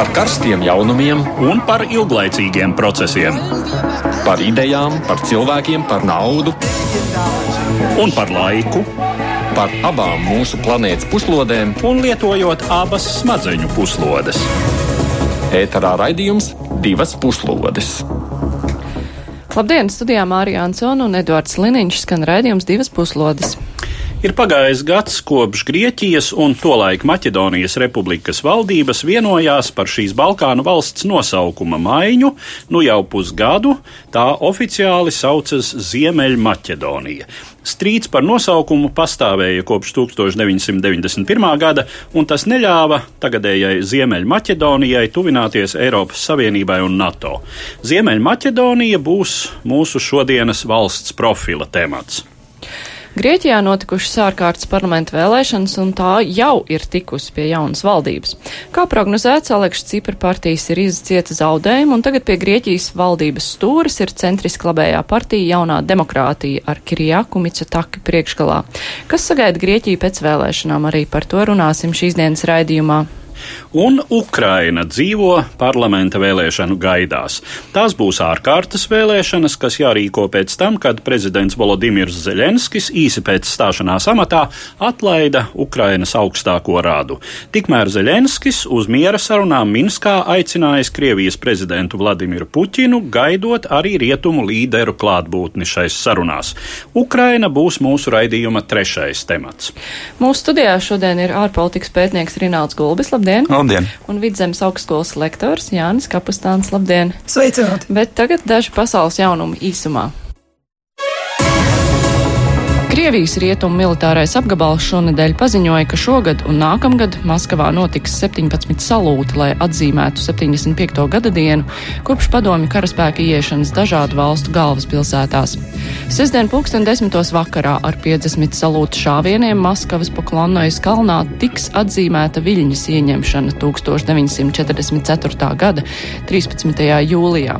par karstiem jaunumiem un par ilglaicīgiem procesiem. Par idejām, par cilvēkiem, par naudu un par laiku. Par abām mūsu planētas puslodēm, un lietojot abas smadzeņu puslodes. Ēterā raidījums divas puslodes. Labdien! Studijā Mārija Ansona un Edvards Liniņš skan raidījums divas puslodes. Ir pagājis gads, kopš Grieķijas un tolaik Maķedonijas republikas valdības vienojās par šīs Balkānu valsts nosaukuma maiņu, nu jau pusgadu tā oficiāli saucas Ziemeļmaķedonija. Strīds par nosaukumu pastāvēja kopš 1991. gada, un tas neļāva tagadējai Ziemeļmaķedonijai tuvināties Eiropas Savienībai un NATO. Ziemeļmaķedonija būs mūsu šodienas valsts profila temats. Grieķijā notikušas ārkārtas parlamenta vēlēšanas, un tā jau ir tikusi pie jaunas valdības. Kā prognozēts, Aleksa Cipra partijas ir izcieta zaudējumu, un tagad pie Grieķijas valdības stūris ir centriski labējā partija jaunā demokrātija ar Kirjāku Micotaki priekšgalā. Kas sagaida Grieķiju pēc vēlēšanām, arī par to runāsim šīs dienas raidījumā un Ukraina dzīvo parlamenta vēlēšanu gaidās. Tās būs ārkārtas vēlēšanas, kas jārīko pēc tam, kad prezidents Volodimirs Zelenskis īsi pēc stāšanās amatā atlaida Ukrainas augstāko rādu. Tikmēr Zelenskis uz miera sarunām Minskā aicinājis Krievijas prezidentu Vladimiru Puķinu, gaidot arī rietumu līderu klātbūtni šais sarunās. Ukraina būs mūsu raidījuma trešais temats. Mūsu studijā šodien ir ārpolitikas pētnieks Rināls Gulbis. Labdien! Labdien! Un vidzemes augstskolas lektors Jānis Kapustāns. Labdien! Sveicināti! Bet tagad daži pasaules jaunumi īsumā. Krievijas rietumu militārais apgabals šonadēļ paziņoja, ka šogad un nākamgad Maskavā notiks 17 salūti, lai atzīmētu 75. gada dienu kopš padomju karaspēka ieiešanas dažādu valstu galvaspilsētās. Sesdien pulksten desmitos vakarā ar 50 salūtu šāvieniem Maskavas Poklonnojas kalnā tiks atzīmēta Viļņas ieņemšana 1944. gada 13. jūlijā.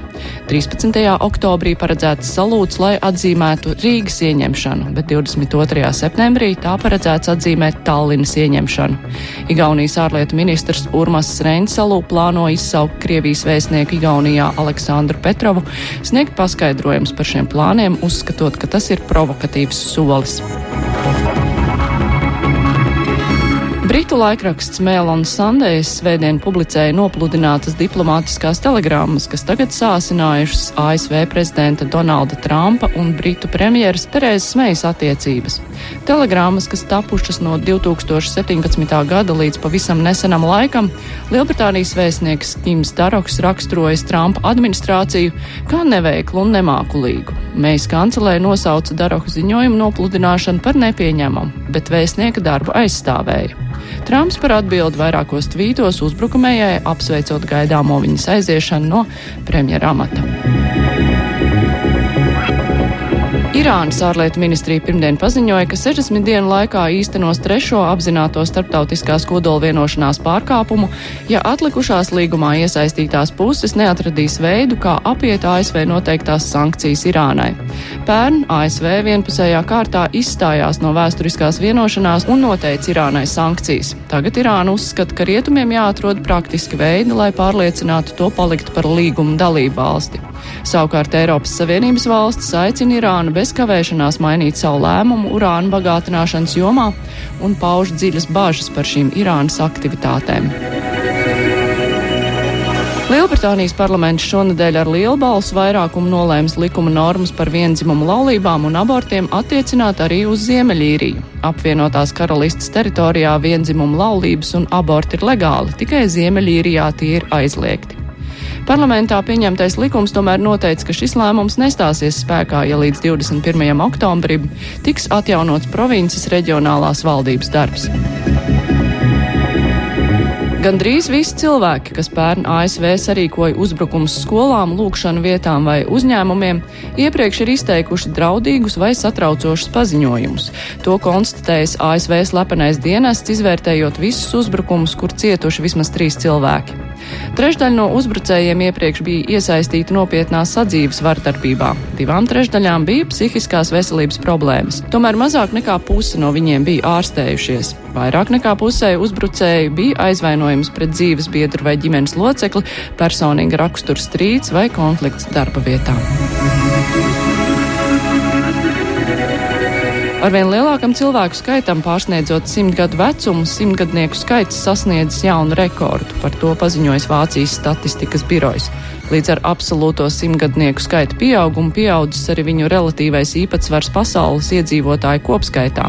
13. oktobrī paredzēts salūts, lai atzīmētu Rīgas ieņemšanu, bet 20. 22. septembrī tā paredzēts atzīmēt Tallinas ieņemšanu. Igaunijas ārlietu ministrs Urmas Reinsalu plāno izsaukt Krievijas vēstnieku Igaunijā Aleksandru Petrovu, sniegt paskaidrojums par šiem plāniem, uzskatot, ka tas ir provokatīvs solis. Britu laikraksts Mail on Sundays svētdien publicēja nopludinātas diplomātiskās telegrammas, kas tagad sāsinājušas ASV prezidenta Donalda Trumpa un Britu premjeras Terēzes Mejas attiecības. Telegrammas, kas tapušas no 2017. gada līdz pavisam nesenam laikam, Lielbritānijas vēstnieks Kims Daroks raksturojas Trumpa administrāciju kā neveiklu un nemākulīgu. Mejas kancelē nosauca Daroka ziņojumu nopludināšanu par nepieņemamu, bet vēstnieka darbu aizstāvēja. Trumps par atbildi vairākos tvītos uzbrukumējai apsveicot gaidāmo viņas aiziešanu no premjera amata. Irānas ārlietu ministrija pirmdien paziņoja, ka 60 dienu laikā īstenos trešo apzināto starptautiskās kodola vienošanās pārkāpumu, ja atlikušās līgumā iesaistītās puses neatradīs veidu, kā apiet ASV noteiktās sankcijas Irānai. Pērn ASV vienpusējā kārtā izstājās no vēsturiskās vienošanās un noteica Irānai sankcijas. Tagad Irāna uzskata, ka rietumiem jāatrod praktiski veidi, lai pārliecinātu to palikt par līgumu dalību valsti. Savukārt Eiropas Savienības valstis aicina Irānu bez kavēšanās mainīt savu lēmumu urāna bagātināšanas jomā un pauž dziļas bažas par šīm Irānas aktivitātēm. Lielbritānijas parlaments šonadēļ ar lielu balsu vairākumu nolēms likuma normas par vienzimumu laulībām un abortiem attiecināt arī uz Ziemeļīriju. Apvienotās karalistas teritorijā vienzimumu laulības un aborti ir legāli, tikai Ziemeļīrijā tie ir aizliegti. Parlamentā pieņemtais likums tomēr noteica, ka šis lēmums nestāsies spēkā, ja līdz 21. oktobrim tiks atjaunots provinces reģionālās valdības darbs. Gandrīz visi cilvēki, kas pērn ASV sarīkoja uzbrukums skolām, lūkšanu vietām vai uzņēmumiem, iepriekš ir izteikuši draudīgus vai satraucošus paziņojumus. To konstatējis ASV slepenais dienests, izvērtējot visus uzbrukumus, kur cietuši vismaz trīs cilvēki. Trešdaļa no uzbrucējiem iepriekš bija iesaistīta nopietnā sadzīves vardarbībā. Divām trešdaļām bija psihiskās veselības problēmas. Tomēr mazāk nekā puse no viņiem bija ārstējušies. Vairāk nekā pusē uzbrucēju bija aizvainojums pret dzīves biedru vai ģimenes locekli, personīga rakstura strīds vai konflikts darba vietā. Arvien lielākam cilvēku skaitam pārsniedzot simt gadu vecumu, simtgadnieku skaits sasniedz jaunu rekordu. Par to paziņojas Vācijas statistikas birojs. Līdz ar absolūto simtgadnieku skaita pieaugumu pieaudzis arī viņu relatīvais īpatsvars pasaules iedzīvotāju kopskaitā.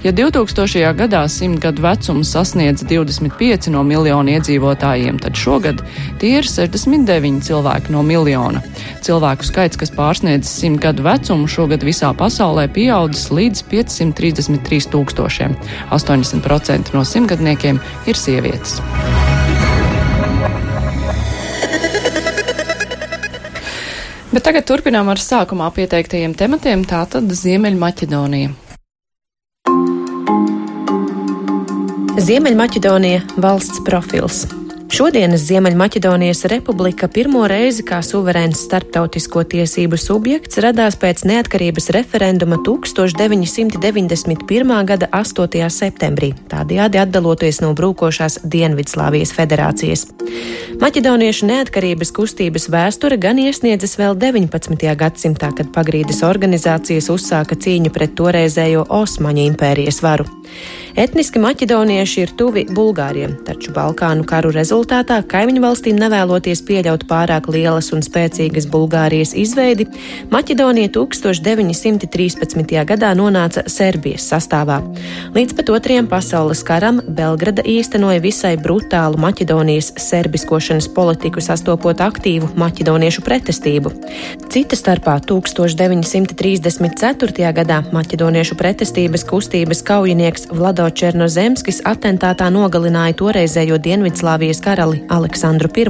Ja 2000. gadā simtgadu vecumu sasniedz 25 no miljonu iedzīvotājiem, tad šogad tie ir 69 cilvēki no miljona. Cilvēku skaits, kas pārsniedz 100 gadu vecumu, šogad visā pasaulē pieaudzis līdz 533 tūkstošiem. 80% no simtgadniekiem ir sievietes. Bet tagad turpinām ar sākumā pieteiktajiem tematiem, tātad Ziemeļmaķedonija. Ziemeļmaķedonija valsts profils. Šodienas Ziemeļmaķedonijas republika pirmo reizi kā suverēns starptautisko tiesību subjekts radās pēc neatkarības referenduma 1991. gada 8. septembrī, tādējādi atdaloties no brūkošās Dienvidslāvijas federācijas. Maķedoniešu neatkarības kustības vēsture gan iesniedzas vēl 19. gadsimtā, kad pagrīdes organizācijas uzsāka cīņu pret toreizējo Osmaņu impērijas varu. Etniski maķedonieši ir tuvi Bulgāriem, taču Balkānu karu rezultātā kaimiņu valstīm nevēloties pieļaut pārāk lielas un spēcīgas Bulgārijas izveidi, Maķedonija 1913. gadā nonāca Serbijas sastāvā. Līdz pat otrajam pasaules karam Belgrada īstenoja visai brutālu Maķedonijas serbiskošanas politiku, sastopot aktīvu maķedoniešu pretestību. Cita starpā 1934. gadā maķedoniešu pretestības kustības kaujinieks Vlado Vlado Černozemskis atentātā nogalināja toreizējo Dienvidslāvijas karali Aleksandru I.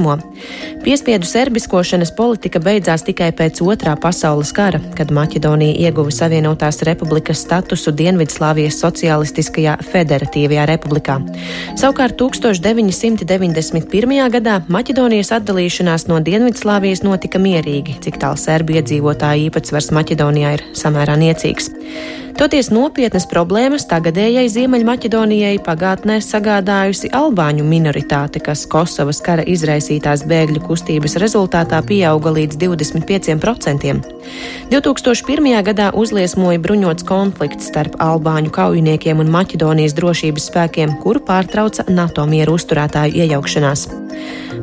Piespiedu serbiskošanas politika beidzās tikai pēc otrā pasaules kara, kad Maķedonija ieguva Savienotās republikas statusu Dienvidslāvijas socialistiskajā federatīvajā republikā. Savukārt 1991. gadā Maķedonijas atdalīšanās no Dienvidslāvijas notika mierīgi, cik tālu serbu iedzīvotāju īpatsvars Maķedonijā ir samērā niecīgs. Toties nopietnas problēmas tagadējai Ziemeļmaķedonijai pagātnē sagādājusi albāņu minoritāte, kas Kosovas kara izraisītās bēgļu kustības rezultātā pieauga līdz 25%. 2001. gadā uzliesmoja bruņots konflikts starp albāņu kaujiniekiem un Maķedonijas drošības spēkiem, kuru pārtrauca NATO mieru uzturētāju iejaukšanās.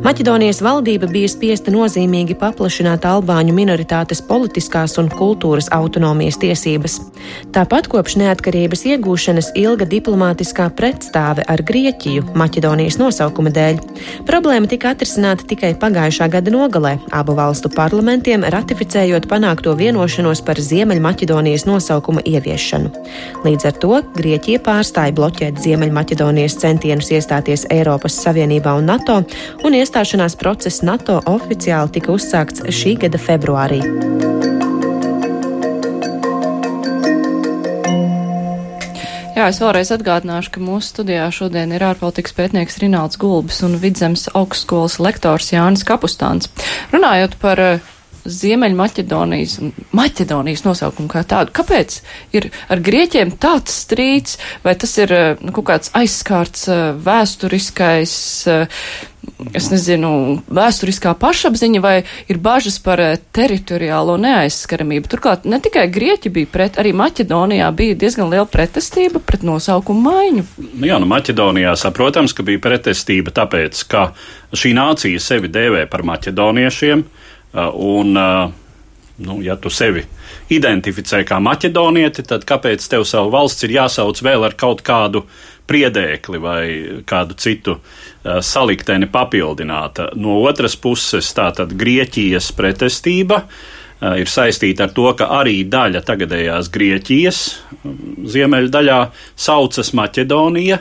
Maķedonijas valdība bija spiesta nozīmīgi paplašināt albāņu minoritātes politiskās un kultūras autonomijas tiesības. Tāpat kopš neatkarības iegūšanas ilga diplomātiskā pretstāve ar Grieķiju Maķedonijas nosaukuma dēļ. Problēma tika atrisināta tikai pagājušā gada nogalē, abu valstu parlamentiem ratificējot panākto vienošanos par Ziemeļmaķedonijas nosaukuma ieviešanu. Līdz ar to Grieķija pārstāja bloķēt Ziemeļmaķedonijas centienus iestāties Eiropas Savienībā un NATO un iestāšanās process NATO oficiāli tika uzsākts šī gada februārī. Jā, es vēlreiz atgādināšu, ka mūsu studijā šodien ir ārpolitikas pētnieks Rināls Gulbis un vidzemes augstskolas lektors Jānis Kapustāns. Runājot par uh, Ziemeļmaķedonijas un Maķedonijas nosaukumu kā tādu. Kāpēc ir ar grieķiem tāds strīds, vai tas ir eh, nu, kaut kāds aizskārts eh, vēsturiskais, eh, es nezinu, vēsturiskā pašapziņa, vai ir bažas par teritoriālo neaizskaramību? Turklāt ne tikai grieķi bija pret, arī Maķedonijā bija diezgan liela pretestība pret nosaukumu maiņu. Nu jā, nu Maķedonijā saprotams, ka bija pretestība tāpēc, ka šī nācija sevi dēvē par maķedoniešiem. Uh, un, uh, nu, ja tu sevi identificē kā maķedonieti, tad kāpēc tev savu valsts ir jāsauc vēl ar kaut kādu priedēkli vai kādu citu uh, salikteni papildināta? No otras puses, tātad Grieķijas pretestība ir saistīta ar to, ka arī daļa tagadējās Grieķijas um, ziemeļdaļā saucas Maķedonija,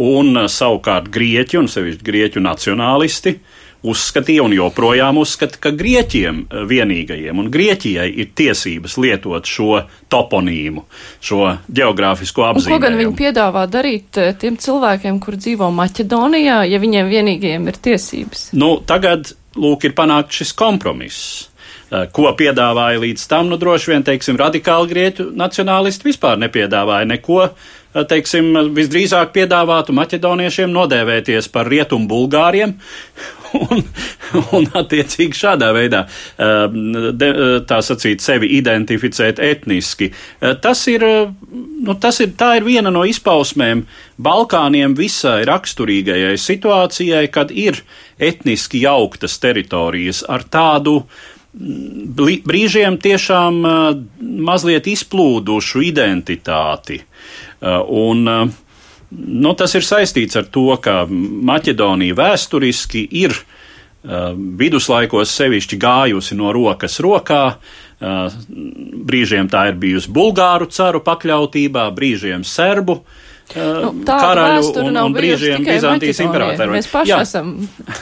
un savukārt Grieķi un sevišķi Grieķu nacionālisti uzskatīja un joprojām uzskata, ka Grieķiem vienīgajiem un Grieķijai ir tiesības lietot šo toponīmu, šo geogrāfisko apzīmējumu. Ko gan viņi piedāvā darīt tiem cilvēkiem, kur dzīvo Maķedonijā, ja viņiem vienīgajiem ir tiesības? Nu, tagad, lūk, ir panākt šis kompromiss. Eh, ko piedāvāja līdz tam, nu droši vien, teiksim, radikāli grieķu nacionālisti vispār nepiedāvāja neko, eh, teiksim, visdrīzāk piedāvātu maķedoniešiem nodēvēties par rietumu bulgāriem un, un attiecīgi šādā veidā, eh, de, tā sacīt, sevi identificēt etniski. Tas ir, nu, tas ir, tā ir viena no izpausmēm Balkāniem visai raksturīgajai situācijai, kad ir etniski jauktas teritorijas ar tādu uh, brīžiem tiešām mazliet izplūdušu identitāti. Un, nu, tas ir saistīts ar to, ka Maķedonija vēsturiski ir viduslaikos sevišķi gājusi no rokas rokā. Brīžiem tā ir bijusi Bulgāru caru pakļautībā, brīžiem Serbu uh, nu, karaļu un, un brīžiem Bizantijas imperatoru. Mēs paši jā. esam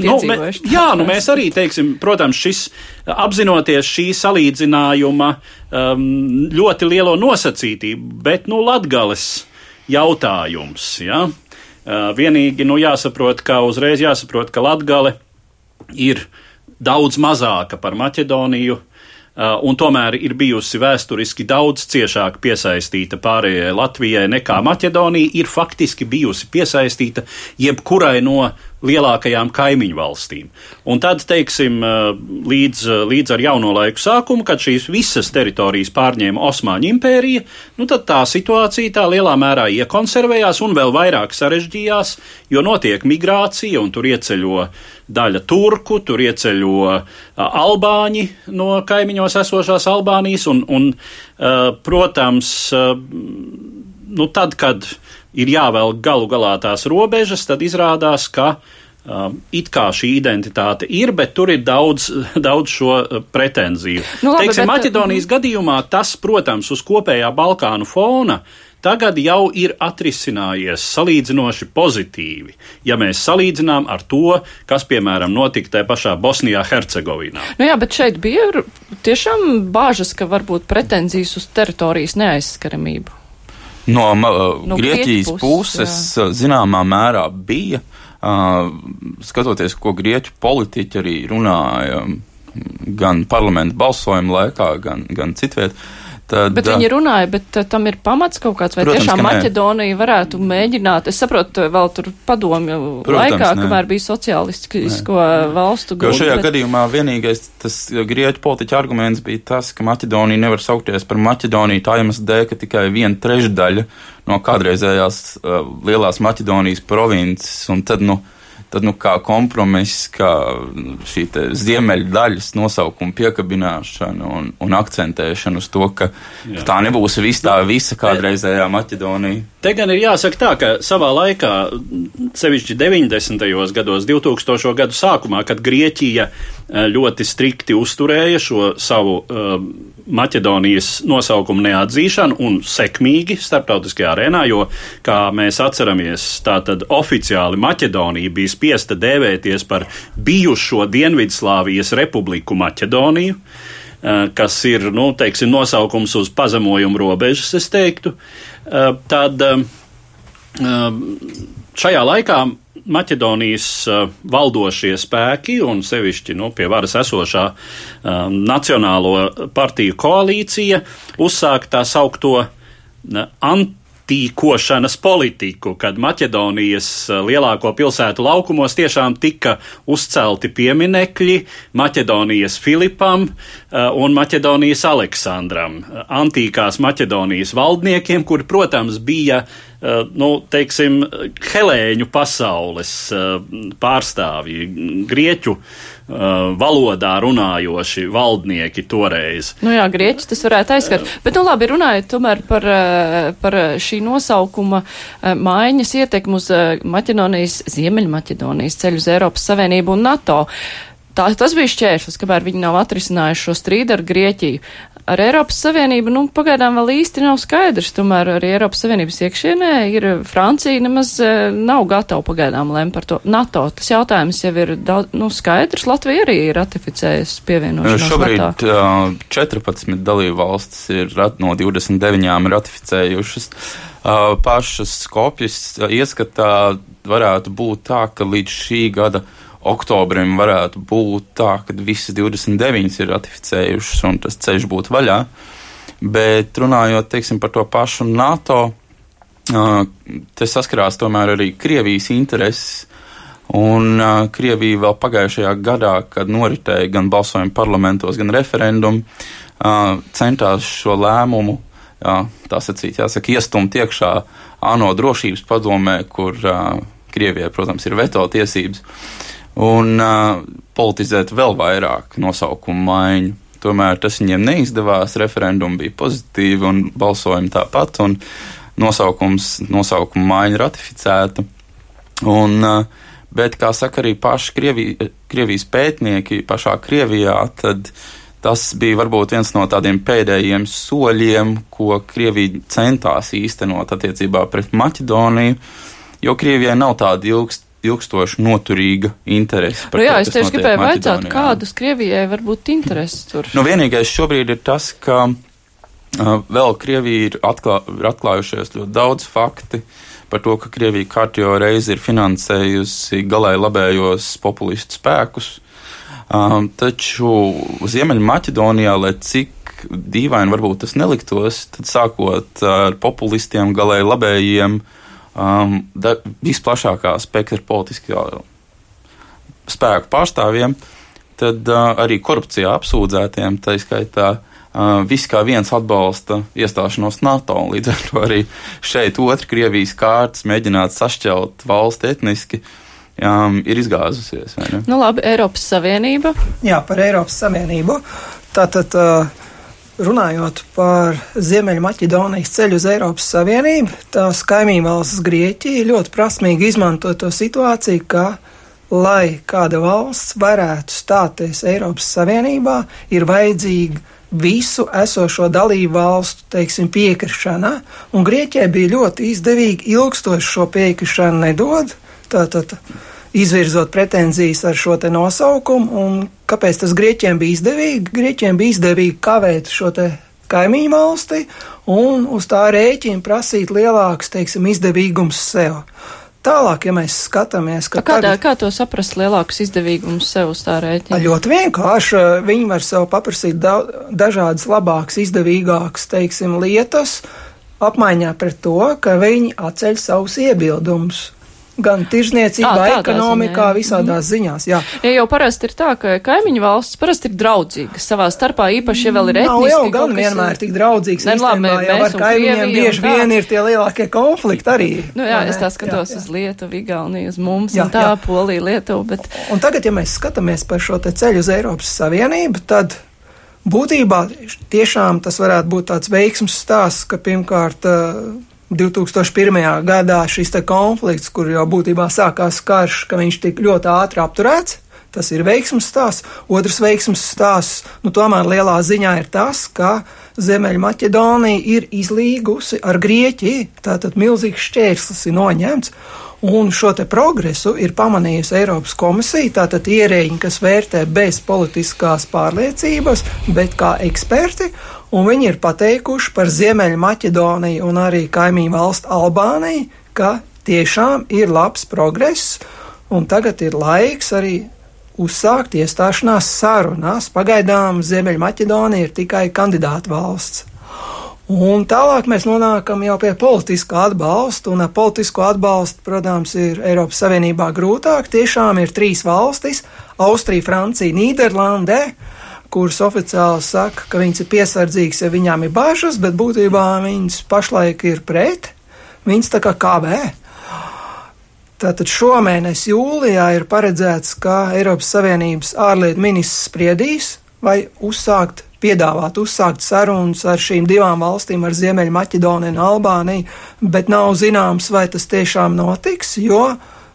nu, me, jā, nu mēs arī teiksim, protams, šis apzinoties šī salīdzinājuma um, ļoti lielo nosacītību, bet, nu, Latgales jautājums, jā. Uh, vienīgi, nu, jāsaprot, ka uzreiz jāsaprot, ka Latgale ir daudz mazāka par Maķedoniju, Uh, un tomēr ir bijusi vēsturiski daudz ciešāk piesaistīta pārējai Latvijai nekā Maķedonija, ir faktiski bijusi piesaistīta jebkurai no lielākajām kaimiņu valstīm. Un tad, teiksim, līdz, līdz ar jauno laiku sākumu, kad šīs visas teritorijas pārņēma Osmaņu impērija, nu tad tā situācija tā lielā mērā iekonservējās un vēl vairāk sarežģījās, jo notiek migrācija un tur ieceļo daļa turku, tur ieceļo albāņi no kaimiņos esošās Albānijas un, un protams, nu tad, kad ir jāvelk galu galā tās robežas, tad izrādās, ka Um, it kā šī identitāte ir, bet tur ir daudz, daudz šo uh, pretenziju. Nu, labi, Teiksim, bet... Maķedonijas gadījumā tas, protams, uz kopējā Balkānu fona tagad jau ir atrisinājies salīdzinoši pozitīvi, ja mēs salīdzinām ar to, kas, piemēram, notika tajā pašā Bosnijā, Hercegovinā. Nu jā, bet šeit bija tiešām bāžas, ka varbūt pretenzijas uz teritorijas neaizskaramību. No, no Grieķijas puses, puses zināmā mērā bija. Uh, skatoties, ko grieķu politiķi arī runāja gan parlamentu balsojuma laikā, gan, gan citviet, uh, Tad, bet viņi runāja, bet tam ir pamats kaut kāds, vai protams, tiešām Maķedonija varētu mēģināt, es saprotu, vēl tur padomju protams, laikā, ne. kamēr bija sociālistisko valstu guldi. Jo šajā bet... gadījumā vienīgais tas grieķu politiķa arguments bija tas, ka Maķedonija nevar saukties par Maķedoniju tā iemesla dēļ, ka tikai viena trešdaļa no kādreizējās uh, lielās Maķedonijas provinces, un tad, nu, tad nu, kā kompromiss, kā šī ziemeļu daļas nosaukuma piekabināšana un, un akcentēšana uz to, ka, ka tā nebūs viss tā visa kādreizējā Maķedonija. Te gan ir jāsaka tā, ka savā laikā, sevišķi 90. gados, 2000. gadu sākumā, kad Grieķija eh, ļoti strikti uzturēja šo savu uh, Maķedonijas nosaukumu neatzīšanu un sekmīgi starptautiskajā arēnā, jo, kā mēs atceramies, tātad oficiāli Maķedonija bija spiesta dēvēties par bijušo Dienvidslāvijas republiku Maķedoniju, uh, kas ir, nu, teiksim, nosaukums uz pazemojumu robežas, es teiktu. Eh, tad eh, eh, šajā laikā Maķedonijas valdošie spēki un sevišķi nu, pie varas esošā um, Nacionālo partiju koalīcija uzsāka tā saukto anti tīkošanas politiku, kad Maķedonijas lielāko pilsētu laukumos tiešām tika uzcelti pieminekļi Maķedonijas Filipam un Maķedonijas Aleksandram, antīkās Maķedonijas valdniekiem, kuri, protams, bija Eh, nu, teiksim, helēņu pasaules eh, pārstāvji, grieķu eh, valodā runājoši valdnieki toreiz. Nu jā, grieķis tas varētu aizskart. Bet, nu labi, runājot tomēr par, par šī nosaukuma maiņas ietekmu uz Maķedonijas, Ziemeļmaķedonijas ceļu uz Eiropas Savienību un NATO. Tā, tas bija šķēršļs, kamēr viņi nav atrisinājuši šo strīdu ar Grieķiju. Ar Eiropas Savienību, nu, pagaidām vēl īsti nav skaidrs. Tomēr arī Eiropas Savienības iekšienē ir Francija nemaz eh, nav gatava pagaidām lem par to. NATO tas jautājums jau ir daudz, nu, skaidrs. Latvija arī ir ratificējusi pievienošanos. Šobrīd NATO. uh, 14 dalību valstis ir no 29 ratificējušas. Pašas kopjas ieskatā varētu būt tā, ka līdz šī gada oktobrim varētu būt tā, ka visas 29 ir ratificējušas un tas ceļš būtu vaļā. Bet runājot teiksim, par to pašu NATO, uh, te saskarās tomēr arī Krievijas intereses. Un uh, Krievija vēl pagājušajā gadā, kad noritēja gan balsojumi parlamentos, gan referendumi, uh, centās šo lēmumu, jā, tā sacīt, jāsaka, iestumt iekšā ANO drošības padomē, kur uh, Krievijai, protams, ir veto tiesības, un uh, politizēt vēl vairāk nosaukumu maiņu. Tomēr tas viņiem neizdevās, referendumi bija pozitīvi un balsojumi tāpat, un nosaukums, nosaukuma maiņa ratificēta. Un, uh, bet, kā saka arī paši Krievī, Krievijas pētnieki pašā Krievijā, tad tas bija varbūt viens no tādiem pēdējiem soļiem, ko Krievija centās īstenot attiecībā pret Maķedoniju, jo Krievijai nav tāda ilgst, ilgstoša noturīga interese. Nu, jā, es tieši gribēju vaicāt, kādas Krievijai var būt intereses tur. Nu, vienīgais šobrīd ir tas, ka uh, vēl Krievija ir, atklā, ir atklājušies ļoti daudz fakti par to, ka Krievija kārtējo reizi ir finansējusi galēji labējos populistu spēkus. Um, taču Ziemeļmaķedonijā, lai cik dīvaini varbūt tas neliktos, tad sākot ar populistiem, galēji labējiem, um, da, visplašākā spektra politiskā spēku pārstāvjiem, tad uh, arī korupcijā apsūdzētiem, tā izskaitā, uh, viss kā viens atbalsta iestāšanos NATO. Līdz ar to arī šeit otra Krievijas kārtas mēģināt sašķelt valsti etniski. Um, ir izgāzusies. Nu, labi, Eiropas Savienība. Jā, par Eiropas Savienību. Tātad, uh, runājot par Ziemeļmaķedonijas ceļu uz Eiropas Savienību, tās kaimiņu valsts Grieķija ļoti prasmīgi izmanto to situāciju, ka, lai kāda valsts varētu stāties Eiropas Savienībā, ir vajadzīga visu esošo dalību valstu, teiksim, piekrišana, un Grieķijai bija ļoti izdevīgi ilgstoši šo piekrišanu nedod, tātad izvirzot pretenzijas ar šo nosaukumu, un kāpēc tas Grieķiem bija izdevīgi? Grieķiem bija izdevīgi kavēt šo kaimiņu valsti un uz tā rēķina prasīt lielāks, teiksim, izdevīgums sev. Tālāk, ja mēs skatāmies, ka. Kādā, tagad, kā to saprast, lielāks izdevīgums sev uz tā rēķina? Ļoti vienkārši. Viņi var sev paprasīt da dažādas labākas, izdevīgākas, teiksim, lietas, apmaiņā pret to, ka viņi atceļ savus iebildumus gan tirzniecībā, à, ekonomikā, ziņā, visādās ziņās. Jā. Ja jau parasti ir tā, ka kaimiņu valsts parasti ir draudzīgas savā starpā, īpaši, ja vēl ir etniski. Nav jau gan vienmēr tik draudzīgs. Ne, labi, mēs, jau ar kaimiņiem bieži vien ir tie lielākie konflikti arī. Nu jā, es tā skatos jā, jā. uz Lietuvu, Igauniju, uz mums, jā, un tā, jā. Polija, Lietuva, bet. Un tagad, ja mēs skatāmies par šo te ceļu uz Eiropas Savienību, tad būtībā tiešām tas varētu būt tāds veiksms stāsts, ka pirmkārt 2001. gadā šis konflikts, kur jau būtībā sākās karš, ka viņš tik ļoti ātri apturēts. Tas ir veiksmes stāsts. Otrs veiksmes stāsts, nu, tomēr lielā ziņā ir tas, ka Ziemeļmaķedonija ir izlīgusi ar Grieķiju. Tātad milzīgs šķērslis ir noņemts. Un šo progresu ir pamanījusi Eiropas komisija, tātad ierēģi, kas vērtē bez politiskās pārliecības, bet kā eksperti, un viņi ir pateikuši par Ziemeļu Maķedoniju un arī kaimiņu valstu Albāniju, ka tiešām ir labs progress, un tagad ir laiks arī uzsākt iestāšanās sarunās. Pagaidām Ziemeļu Maķedonija ir tikai kandidāta valsts. Un tālāk mēs nonākam jau pie politiskā atbalsta, un ar politisko atbalstu, protams, ir Eiropas Savienībā grūtāk. Tiešām ir trīs valstis - Austrija, Francija, Nīderlande, kuras oficiāli saka, ka viņas ir piesardzīgas, ja viņām ir bažas, bet būtībā viņas pašlaik ir pret, viņas tā kā kavē. Tātad šomēnes jūlijā ir paredzēts, ka Eiropas Savienības ārlietu ministrs spriedīs, vai uzsākt piedāvāt uzsākt sarunas ar šīm divām valstīm, ar Ziemeļu Maķedoniju un Albāniju, bet nav zināms, vai tas tiešām notiks, jo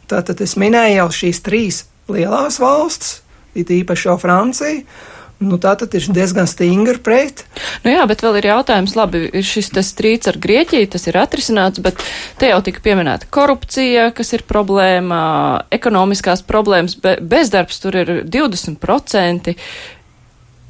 tātad es minēju jau šīs trīs lielās valsts, it īpaši jau Francija, Nu, tā tad ir diezgan stingri pret. Nu jā, bet vēl ir jautājums, labi, šis strīds ar Grieķiju, tas ir atrisināts, bet te jau tika pieminēta korupcija, kas ir problēma, ekonomiskās problēmas, be, bezdarbs tur ir 20%,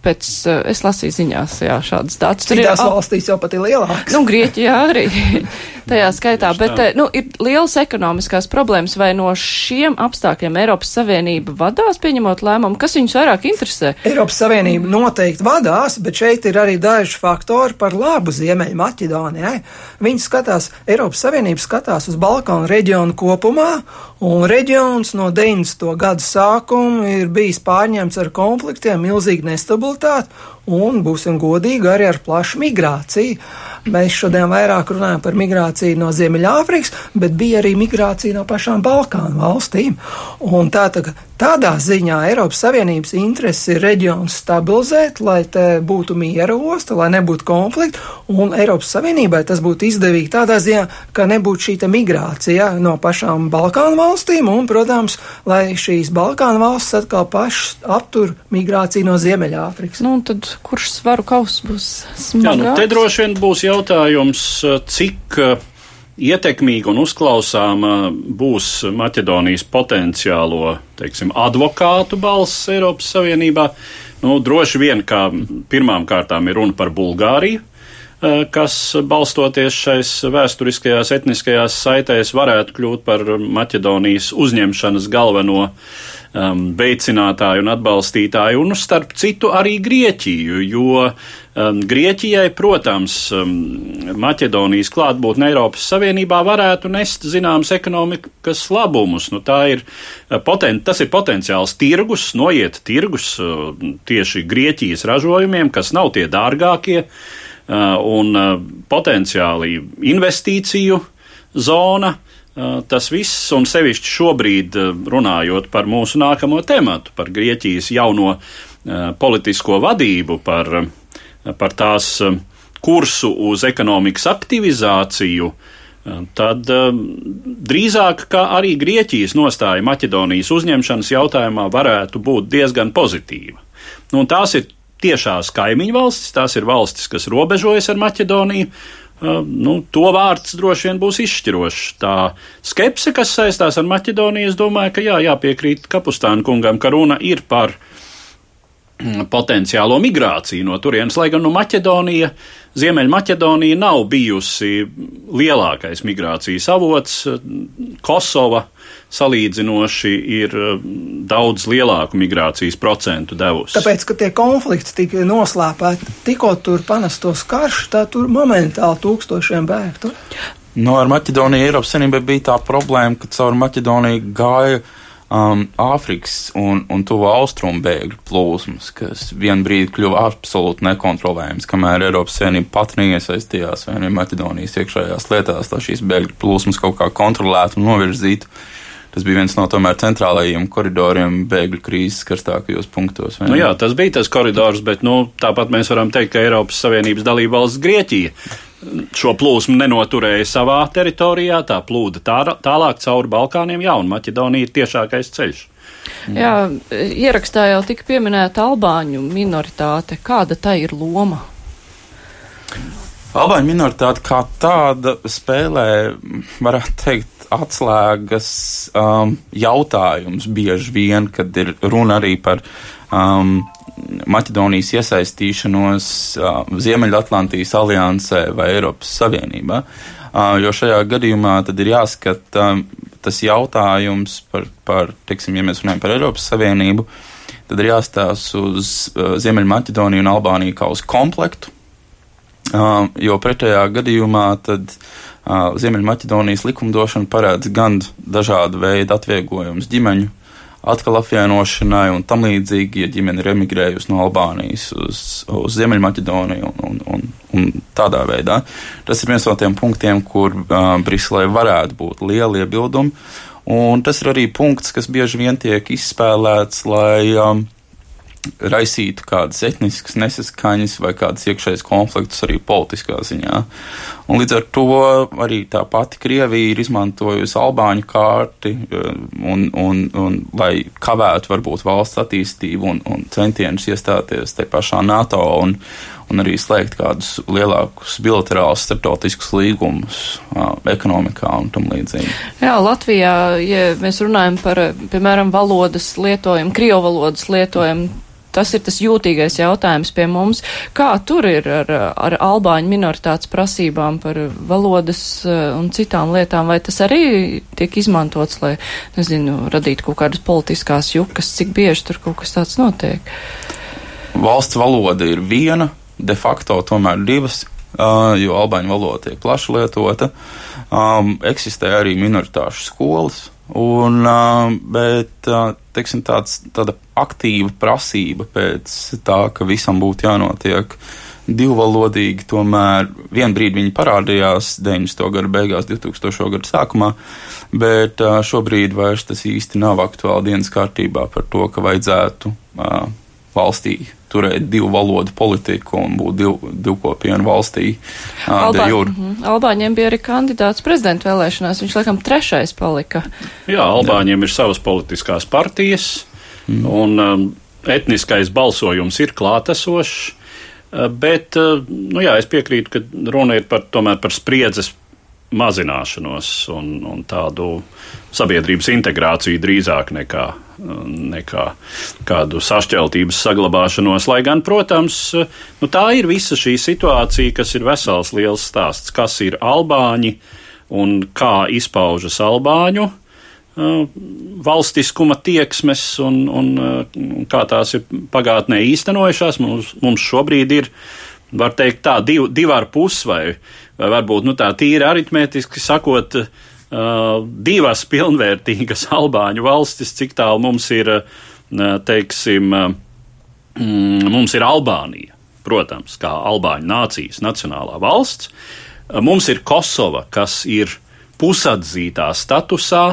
pēc, eh, es lasīju ziņās, jā, šādas datus. Tur Citās ir valstīs jau pat ir lielāks. Nu, Grieķijā arī tajā skaitā, bet, eh, nu, ir lielas ekonomiskās problēmas, vai no šiem apstākļiem Eiropas Savienība vadās, pieņemot lēmumu, kas viņus vairāk interesē? Eiropas Savienība noteikti vadās, bet šeit ir arī daži faktori par labu Ziemeļu Maķedonijai. Viņi skatās, Eiropas Savienība skatās uz Balkānu reģionu kopumā, un reģions no 90. gadu sākuma ir bijis pārņemts ar konfliktiem, milzīgi nestabilitāti stabilitāti un, būsim godīgi, arī ar plašu migrāciju. Mēs šodien vairāk runājam par migrāciju no Ziemeļāfrikas, bet bija arī migrācija no pašām Balkānu valstīm. Un tā, tā, tādā ziņā Eiropas Savienības intereses ir reģionu stabilizēt, lai te būtu miera osta, lai nebūtu konflikti, un Eiropas Savienībai tas būtu izdevīgi tādā ziņā, ka nebūtu šī migrācija no pašām Balkānu valstīm, un, protams, lai šīs Balkānu valstis atkal pašas aptur migrāciju no Ziemeļāfrikas. Nu, tad kurš svaru kaus būs smagāks? Jā, nu, te droši vien būs jautājums, cik uh, ietekmīga un uzklausāma būs Maķedonijas potenciālo, teiksim, advokātu balss Eiropas Savienībā. Nu, droši vien, kā pirmām kārtām ir runa par Bulgāriju, kas balstoties šais vēsturiskajās etniskajās saitēs varētu kļūt par Maķedonijas uzņemšanas galveno um, veicinātāju un atbalstītāju, un starp citu arī Grieķiju, jo um, Grieķijai, protams, um, Maķedonijas klātbūtne Eiropas Savienībā varētu nest zināmas ekonomikas labumus. Nu, ir, uh, poten, tas ir potenciāls tirgus, noiet tirgus uh, tieši Grieķijas ražojumiem, kas nav tie dārgākie, uh, un uh, potenciāli investīciju zona Tas viss, un sevišķi šobrīd runājot par mūsu nākamo tematu, par Grieķijas jauno politisko vadību, par, par tās kursu uz ekonomikas aktivizāciju, tad drīzāk kā arī Grieķijas nostāja Maķedonijas uzņemšanas jautājumā varētu būt diezgan pozitīva. Nu, tās ir tiešās kaimiņu valstis, tās ir valstis, kas robežojas ar Maķedoniju, nu, to vārds droši vien būs izšķirošs. Tā skepse, kas saistās ar Maķedoniju, es domāju, ka jā, jāpiekrīt Kapustāna kungam, ka runa ir par mm, potenciālo migrāciju no turienes, lai gan no Maķedonija, Ziemeļmaķedonija nav bijusi lielākais migrācijas avots. Kosova salīdzinoši ir eh, daudz lielāku migrācijas procentu devusi. Tāpēc, ka tie konflikti tika noslēpēti, tikko tur panastos karš, tā tur momentāli tūkstošiem bēgtu. No nu, ar Maķedoniju Eiropas Savienībai bija tā problēma, ka caur Maķedoniju gāja um, Āfrikas un, un tuvo austrumu bēgļu plūsmas, kas vien brīdi kļuva absolūti nekontrolējams, kamēr Eiropas Savienība pat neiesaistījās vai ne Maķedonijas iekšējās lietās, lai šīs bēgļu plūsmas kaut kā kontrolētu un novirzītu. Tas bija viens no tomēr centrālajiem koridoriem bēgļu krīzes karstākajos punktos. Nu jā, tas bija tas koridors, bet nu, tāpat mēs varam teikt, ka Eiropas Savienības dalība valsts Grieķija šo plūsmu nenoturēja savā teritorijā, tā plūda tā, tālāk cauri Balkāniem, jā, un Maķedonija ir tiešākais ceļš. Jā, ierakstā jau tika pieminēta albāņu minoritāte. Kāda tā ir loma? Albāņu minoritāte kā tāda spēlē, varētu teikt, atslēgas um, jautājums bieži vien, kad ir runa arī par um, Maķedonijas iesaistīšanos uh, Ziemeļatlantijas aliansē vai Eiropas Savienībā. Uh, jo šajā gadījumā tad ir jāskata um, tas jautājums par, par, teiksim, ja mēs runājam par Eiropas Savienību, tad ir jāstās uz uh, Ziemeļmaķedoniju un Albāniju kā uz komplektu, uh, jo pretējā gadījumā tad Ziemeļmaķedonijas likumdošana paredz gan dažādu veidu atvieglojumus ģimeņu atkal apvienošanai un tam līdzīgi, ja ģimene ir emigrējusi no Albānijas uz, uz Ziemeļmaķedoniju un, un, un, tādā veidā. Tas ir viens no tiem punktiem, kur uh, Briselē varētu būt lieli iebildumi. Un tas ir arī punkts, kas bieži vien tiek izspēlēts, lai um, raisītu kādas etniskas nesaskaņas vai kādas iekšējas konfliktus arī politiskā ziņā. Un līdz ar to arī tā pati Krievija ir izmantojusi Albāņu kārti, eh, un, un, un, lai kavētu varbūt valsts attīstību un, un centienus iestāties te pašā NATO un, un arī slēgt kādus lielākus bilaterālus starptautiskus līgumus ekonomikā un tam līdzīgi. Jā, Latvijā, ja mēs runājam par, piemēram, valodas lietojumu, krievu valodas lietojumu, tas ir tas jūtīgais jautājums pie mums. Kā tur ir ar, ar albāņu minoritātes prasībām par valodas un citām lietām? Vai tas arī tiek izmantots, lai, nezinu, radītu kaut kādas politiskās jukas, cik bieži tur kaut kas tāds notiek? Valsts valoda ir viena, de facto tomēr divas, jo albāņu valoda tiek plaši lietota. Um, eksistē arī minoritāšu skolas, un, uh, bet uh, teiksim, tāds, tāda aktīva prasība pēc tā, ka visam būtu jānotiek divvalodīgi, tomēr vienā brīdī viņi parādījās 90. gada beigās, 2000. gada sākumā, bet šobrīd vairs tas īsti nav aktuāli dienas kārtībā par to, ka vajadzētu valstī turēt divu valodu politiku un būt div, divkopienu valstī. Albā, mm -hmm. Albāņiem bija arī kandidāts prezidenta vēlēšanās, viņš laikam trešais palika. Jā, Albāņiem ir savas politiskās partijas, mm. un um, etniskais balsojums ir klātesošs, bet, nu jā, es piekrītu, ka runa ir par, tomēr par spriedzes mazināšanos un, un tādu sabiedrības integrāciju drīzāk nekā, nekā kādu sašķeltības saglabāšanos. Lai gan, protams, nu, tā ir visa šī situācija, kas ir vesels liels stāsts, kas ir albāņi un kā izpaužas albāņu valstiskuma tieksmes un, un, un kā tās ir pagātnē īstenojušās. Mums, mums šobrīd ir, var teikt, tā div, divi ar pus vai vai varbūt nu, tā tīri aritmētiski sakot, uh, divas pilnvērtīgas Albāņu valstis, cik tālu mums ir, uh, teiksim, uh, mm, mums ir Albānija, protams, kā Albāņu nācijas nacionālā valsts. Uh, mums ir Kosova, kas ir pusatzītā statusā,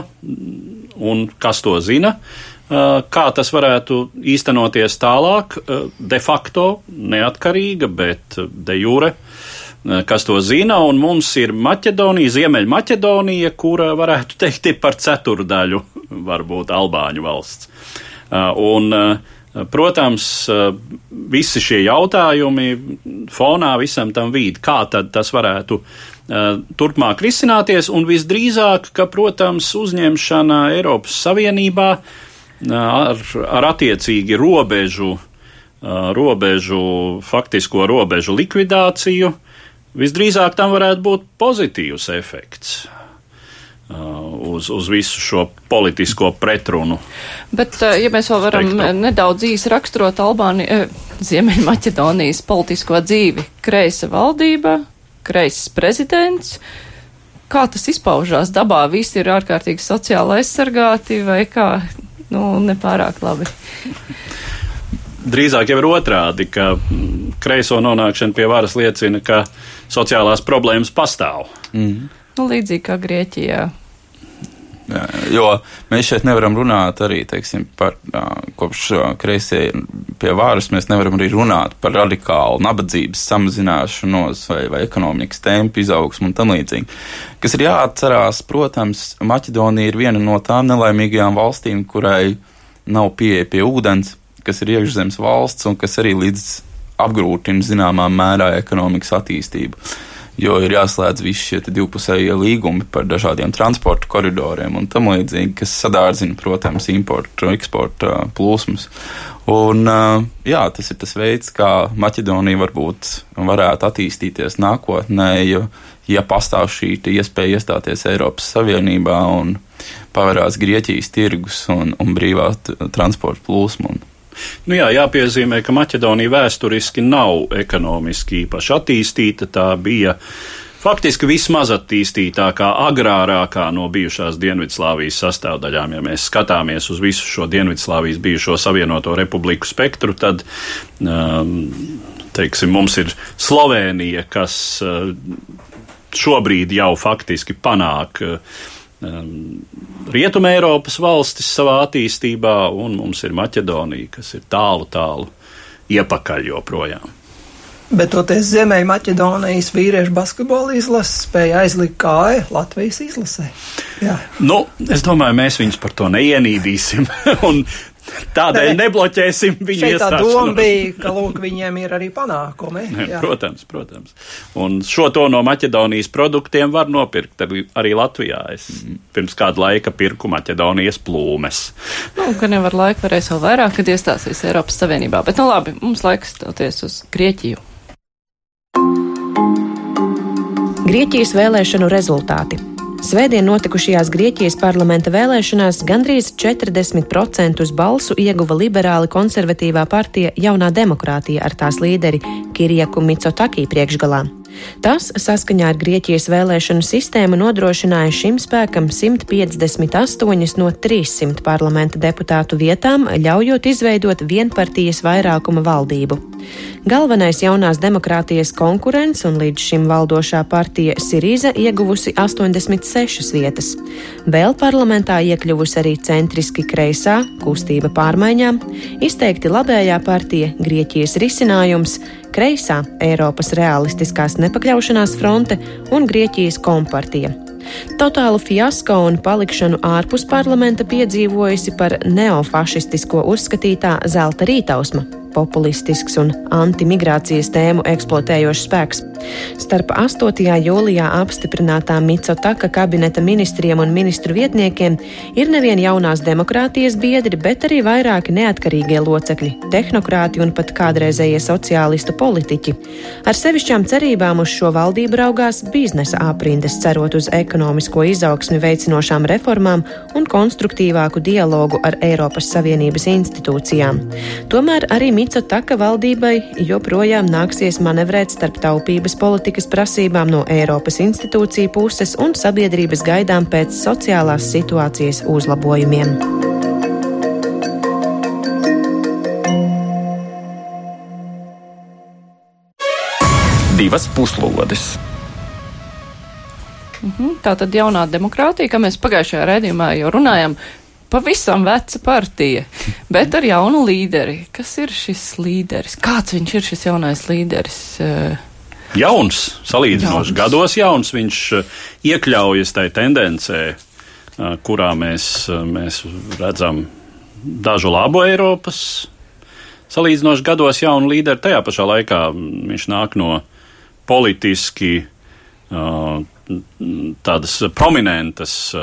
un kas to zina, uh, kā tas varētu īstenoties tālāk, uh, de facto neatkarīga, bet de jure Eh, kas to zina, un mums ir Maķedonija, Ziemeļmaķedonija, kura varētu teikt ir par ceturdaļu varbūt Albāņu valsts. Eh, un, eh, protams, visi šie jautājumi fonā visam tam vīd, kā tad tas varētu turpmāk risināties, un visdrīzāk, ka, protams, uzņemšana Eiropas Savienībā ar, ar attiecīgi robežu, robežu, faktisko robežu likvidāciju, Visdrīzāk tam varētu būt pozitīvs efekts. Uh, uz, uz visu šo politisko pretrunu. Bet, uh, ja mēs vēl varam teiktu. nedaudz īsi raksturot Albāni, eh, Ziemeļmaķedonijas politisko dzīvi, kreisa valdība, kreisas prezidents, kā tas izpaužās dabā, visi ir ārkārtīgi sociāli aizsargāti vai kā, nu, nepārāk labi. Drīzāk jau ir otrādi, ka kreiso nonākšana pie varas liecina, ka sociālās problēmas pastāv. Mm. Nu, līdzīgi kā Grieķijā. Jā, jo mēs šeit nevaram runāt arī teiksim, par kopš kreisie pie varas. Mēs nevaram arī runāt par radikālu nabadzības samazināšanos vai, vai ekonomikas tempu izaugsmu un tam līdzīgi. Kas ir jāatcerās, protams, Maķedonija ir viena no tām nelaimīgajām valstīm, kurai nav pieeja pie ūdens kas ir iekšzemes valsts un kas arī līdz apgrūtina zināmā mērā ekonomikas attīstību. Jo ir jāslēdz visi šie divpusējie līgumi par dažādiem transporta koridoriem un tam līdzīgi, kas sadārzina, protams, importu, eksporta plūsmas. Un, jā, tas ir tas veids, kā Maķedonija varbūt varētu attīstīties nākotnē, jo, ja pastāv šī iespēja iestāties Eiropas Savienībā un pavērās Grieķijas tirgus un, un brīvā transporta plūsma. Un, Nu jā, jāpiezīmē, ka Maķedonija vēsturiski nav ekonomiski īpaši attīstīta. Tā bija faktiski vismaz attīstītākā, agrārākā no bijušās Dienvidslāvijas sastāvdaļām. Ja mēs skatāmies uz visu šo Dienvidslāvijas bijušo savienoto republiku spektru, tad, um, teiksim, mums ir Slovēnija, kas uh, šobrīd jau faktiski panāk uh, Rietumē Eiropas valstis savā attīstībā, un mums ir Maķedonija, kas ir tālu, tālu iepakaļ joprojām. Bet toties Ziemeļmaķedonijas vīriešu basketbola izlase spēja aizlikt kāju Latvijas izlasē. Jā. Nu, es domāju, mēs viņus par to neienīdīsim. un Tādēļ ne, nebloķēsim viņu. Tā doma bija, ka lūk, viņiem ir arī panākumi. Jā. Protams, protams. Un šo to no Maķedonijas produktiem var nopirkt arī, arī Latvijā. Es pirms kāda laika pirku Maķedonijas plūmes. Nu, ka nevar laika varēs vēl vairāk, kad iestāsies Eiropas Savienībā. Bet nu labi, mums laiks stāties uz Grieķiju. Grieķijas vēlēšanu rezultāti. Svētdien notikušajās Grieķijas parlamenta vēlēšanās gandrīz 40% balsu ieguva liberāli konservatīvā partija Jaunā demokrātija ar tās līderi Kirjaku Mitsotakī priekšgalā. Tas, saskaņā ar Grieķijas vēlēšanu sistēmu, nodrošināja šim spēkam 158 no 300 parlamenta deputātu vietām, ļaujot izveidot vienpartijas vairākuma valdību. Galvenais jaunās demokrātijas konkurents un līdz šim valdošā partija Sirīza ieguvusi 86 vietas. Vēl parlamentā iekļuvusi arī centriski kreisā kustība pārmaiņām, izteikti labējā partija Grieķijas risinājums, kreisā Eiropas realistiskās nepakļaušanās fronte un Grieķijas kompartija. Totālu fiasko un palikšanu ārpus parlamenta piedzīvojusi par neofašistisko uzskatītā zelta rītausma populistisks un antimigrācijas tēmu eksploatējošs spēks. Starp 8. jūlijā apstiprinātā Mitsotaka kabineta ministriem un ministru vietniekiem ir nevien jaunās demokrātijas biedri, bet arī vairāki neatkarīgie locekļi, tehnokrāti un pat kādreizējie sociālistu politiķi. Ar sevišķām cerībām uz šo valdību raugās biznesa aprindas, cerot uz ekonomisko izaugsmi veicinošām reformām un konstruktīvāku dialogu ar Eiropas Savienības institūcijām. Tomēr arī Mitsotaka valdībai joprojām nāksies manevrēt starp taupības politikas prasībām no Eiropas institūciju puses un sabiedrības gaidām pēc sociālās situācijas uzlabojumiem. Divas puslodes. Mhm, tā tad jaunā demokrātija, kā mēs pagājušajā redzījumā jau runājam, pavisam veca partija, bet ar jaunu līderi. Kas ir šis līderis? Kāds viņš ir šis jaunais līderis? Uh, jauns, salīdzinoši jauns. gados jauns. Viņš eh, iekļaujas tajā tendencē, eh, kurā mēs, eh, mēs redzam dažu labu Eiropas. Salīdzinoši gados jaunu līderi, tajā pašā laikā viņš nāk no politiski tādas prominentas,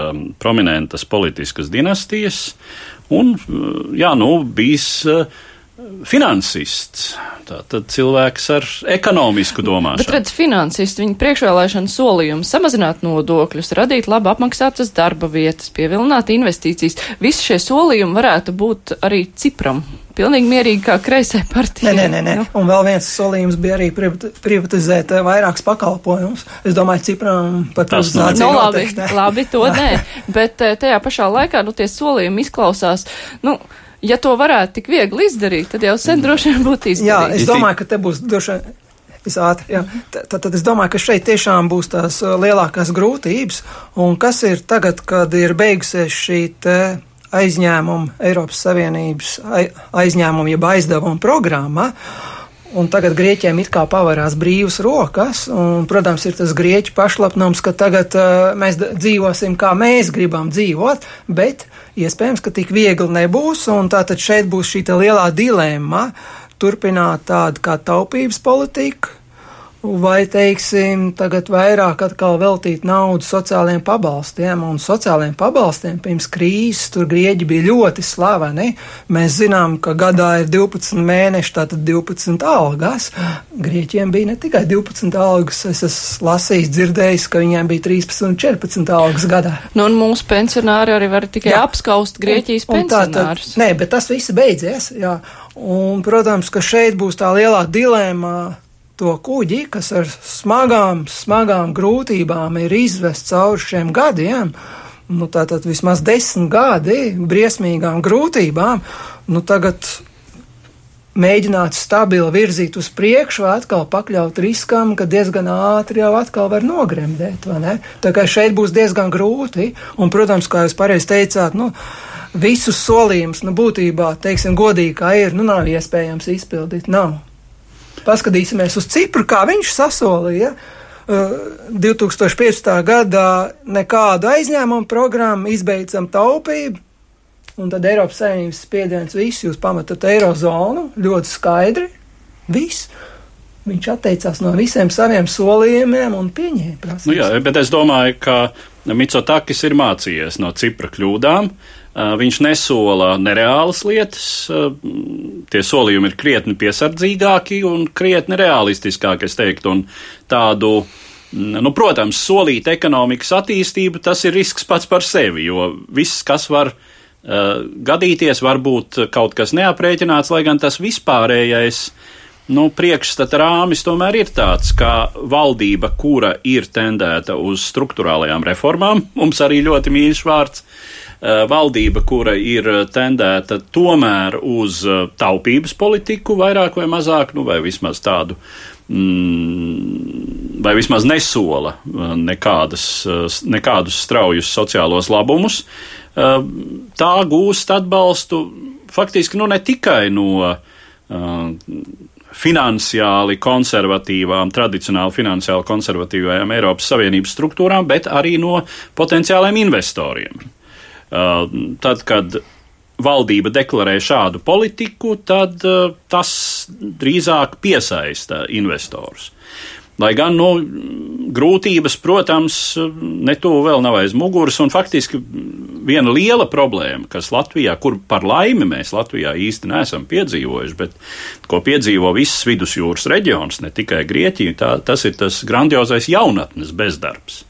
prominentas politiskas dinastijas, un, jā, nu, bijis finansists. Tātad cilvēks ar ekonomisku domāšanu. Bet redz, finansisti, viņa priekšvēlēšana solījumi samazināt nodokļus, radīt labi apmaksātas darba vietas, pievilināt investīcijas. Visi šie solījumi varētu būt arī Cipram. Pilnīgi mierīgi kā kreisē partija. Nē, nē, nē. Nu. Un vēl viens solījums bija arī privatizēt eh, vairākus pakalpojumus. Es domāju, Cipram par privatizāciju. Nu, labi, labi, to nē. Bet eh, tajā pašā laikā, nu, tie solījumi izklausās, nu, ja to varētu tik viegli izdarīt, tad jau sen droši vien būtu izdarīts. Jā, es domāju, ka te būs droši vien. Es ātri, jā. Tad, tad es domāju, ka šeit tiešām būs tās uh, lielākās grūtības, un kas ir tagad, kad ir beigusies šī aizņēmuma, Eiropas Savienības aizņēmuma, jeb aizdevuma programma, Un tagad grieķiem it kā pavērās brīvas rokas, un, protams, ir tas grieķu pašlapnums, ka tagad uh, mēs dzīvosim, kā mēs gribam dzīvot, bet iespējams, ka tik viegli nebūs, un tātad šeit būs šī lielā dilemma turpināt tādu kā taupības politiku, vai, teiksim, tagad vairāk atkal veltīt naudu sociālajiem pabalstiem, un sociālajiem pabalstiem pirms krīzes tur grieķi bija ļoti slaveni. Mēs zinām, ka gadā ir 12 mēneši, tātad 12 algas. Grieķiem bija ne tikai 12 algas, es esmu lasījis, dzirdējis, ka viņiem bija 13 un 14 algas gadā. Nu, un mūsu pensionāri arī var tikai jā. apskaust Grieķijas un, un pensionārus. Nē, bet tas viss beidzies, jā. Un, protams, ka šeit būs tā lielā dilēma to kuģi, kas ar smagām, smagām grūtībām ir izvests cauri šiem gadiem, nu, tātad vismaz desmit gadi briesmīgām grūtībām, nu, tagad mēģināt stabili virzīt uz priekšu, vai atkal pakļaut riskam, ka diezgan ātri jau atkal var nogremdēt, vai ne? Tā kā šeit būs diezgan grūti, un, protams, kā jūs pareizi teicāt, nu, visus solījumus, nu, būtībā, teiksim, godīgi kā ir, nu, nav iespējams izpildīt, nav. Paskatīsimies uz Cipru, kā viņš sasolīja. Ja? 2015. gadā nekādu aizņēmumu programmu, izbeidzam taupību, un tad Eiropas Savienības spiediens viss, jūs pametat eirozonu ļoti skaidri, viss. Viņš atteicās no visiem saviem solījumiem un pieņēma prasības. Nu jā, bet es domāju, ka Mitsotakis ir mācījies no Cipra kļūdām. Viņš nesola nereālas lietas, tie solījumi ir krietni piesardzīgāki un krietni realistiskāki, es teiktu, un tādu Nu, protams, solīt ekonomikas attīstību, tas ir risks pats par sevi, jo viss, kas var uh, gadīties, var būt kaut kas neaprēķināts, lai gan tas vispārējais nu, priekšstata rāmis tomēr ir tāds, ka valdība, kura ir tendēta uz struktūrālajām reformām, mums arī ļoti mīļš vārds, uh, valdība, kura ir tendēta tomēr uz uh, taupības politiku, vairāk vai mazāk, nu, vai vismaz tādu Mm, vai vismaz nesola nekādas, nekādus straujus sociālos labumus, tā gūst atbalstu faktiski nu, ne tikai no finansiāli konservatīvām, tradicionāli finansiāli konservatīvajām Eiropas Savienības struktūrām, bet arī no potenciāliem investoriem. Tad, kad valdība deklarē šādu politiku, tad uh, tas drīzāk piesaista investorus. Lai gan nu, grūtības, protams, netuvu vēl nav aiz muguras, un faktiski viena liela problēma, kas Latvijā, kur par laimi mēs Latvijā īsti neesam piedzīvojuši, bet ko piedzīvo viss vidusjūras reģions, ne tikai Grieķija, tā, tas ir tas grandiozais jaunatnes bezdarbs.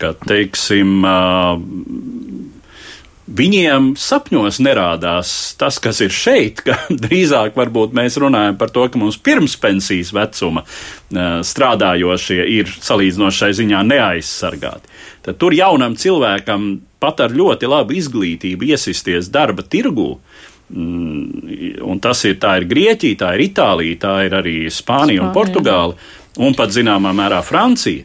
Ka, teiksim, Viņiem sapņos nerādās tas, kas ir šeit, ka drīzāk varbūt mēs runājam par to, ka mums pirms pensijas vecuma strādājošie ir salīdzinošai ziņā neaizsargāti. Tad tur jaunam cilvēkam pat ar ļoti labu izglītību iesisties darba tirgū, mm, un tas ir, tā ir Grieķija, tā ir Itālija, tā ir arī Spānija Spānija. un Portugāla, un pat zināmā mērā Francija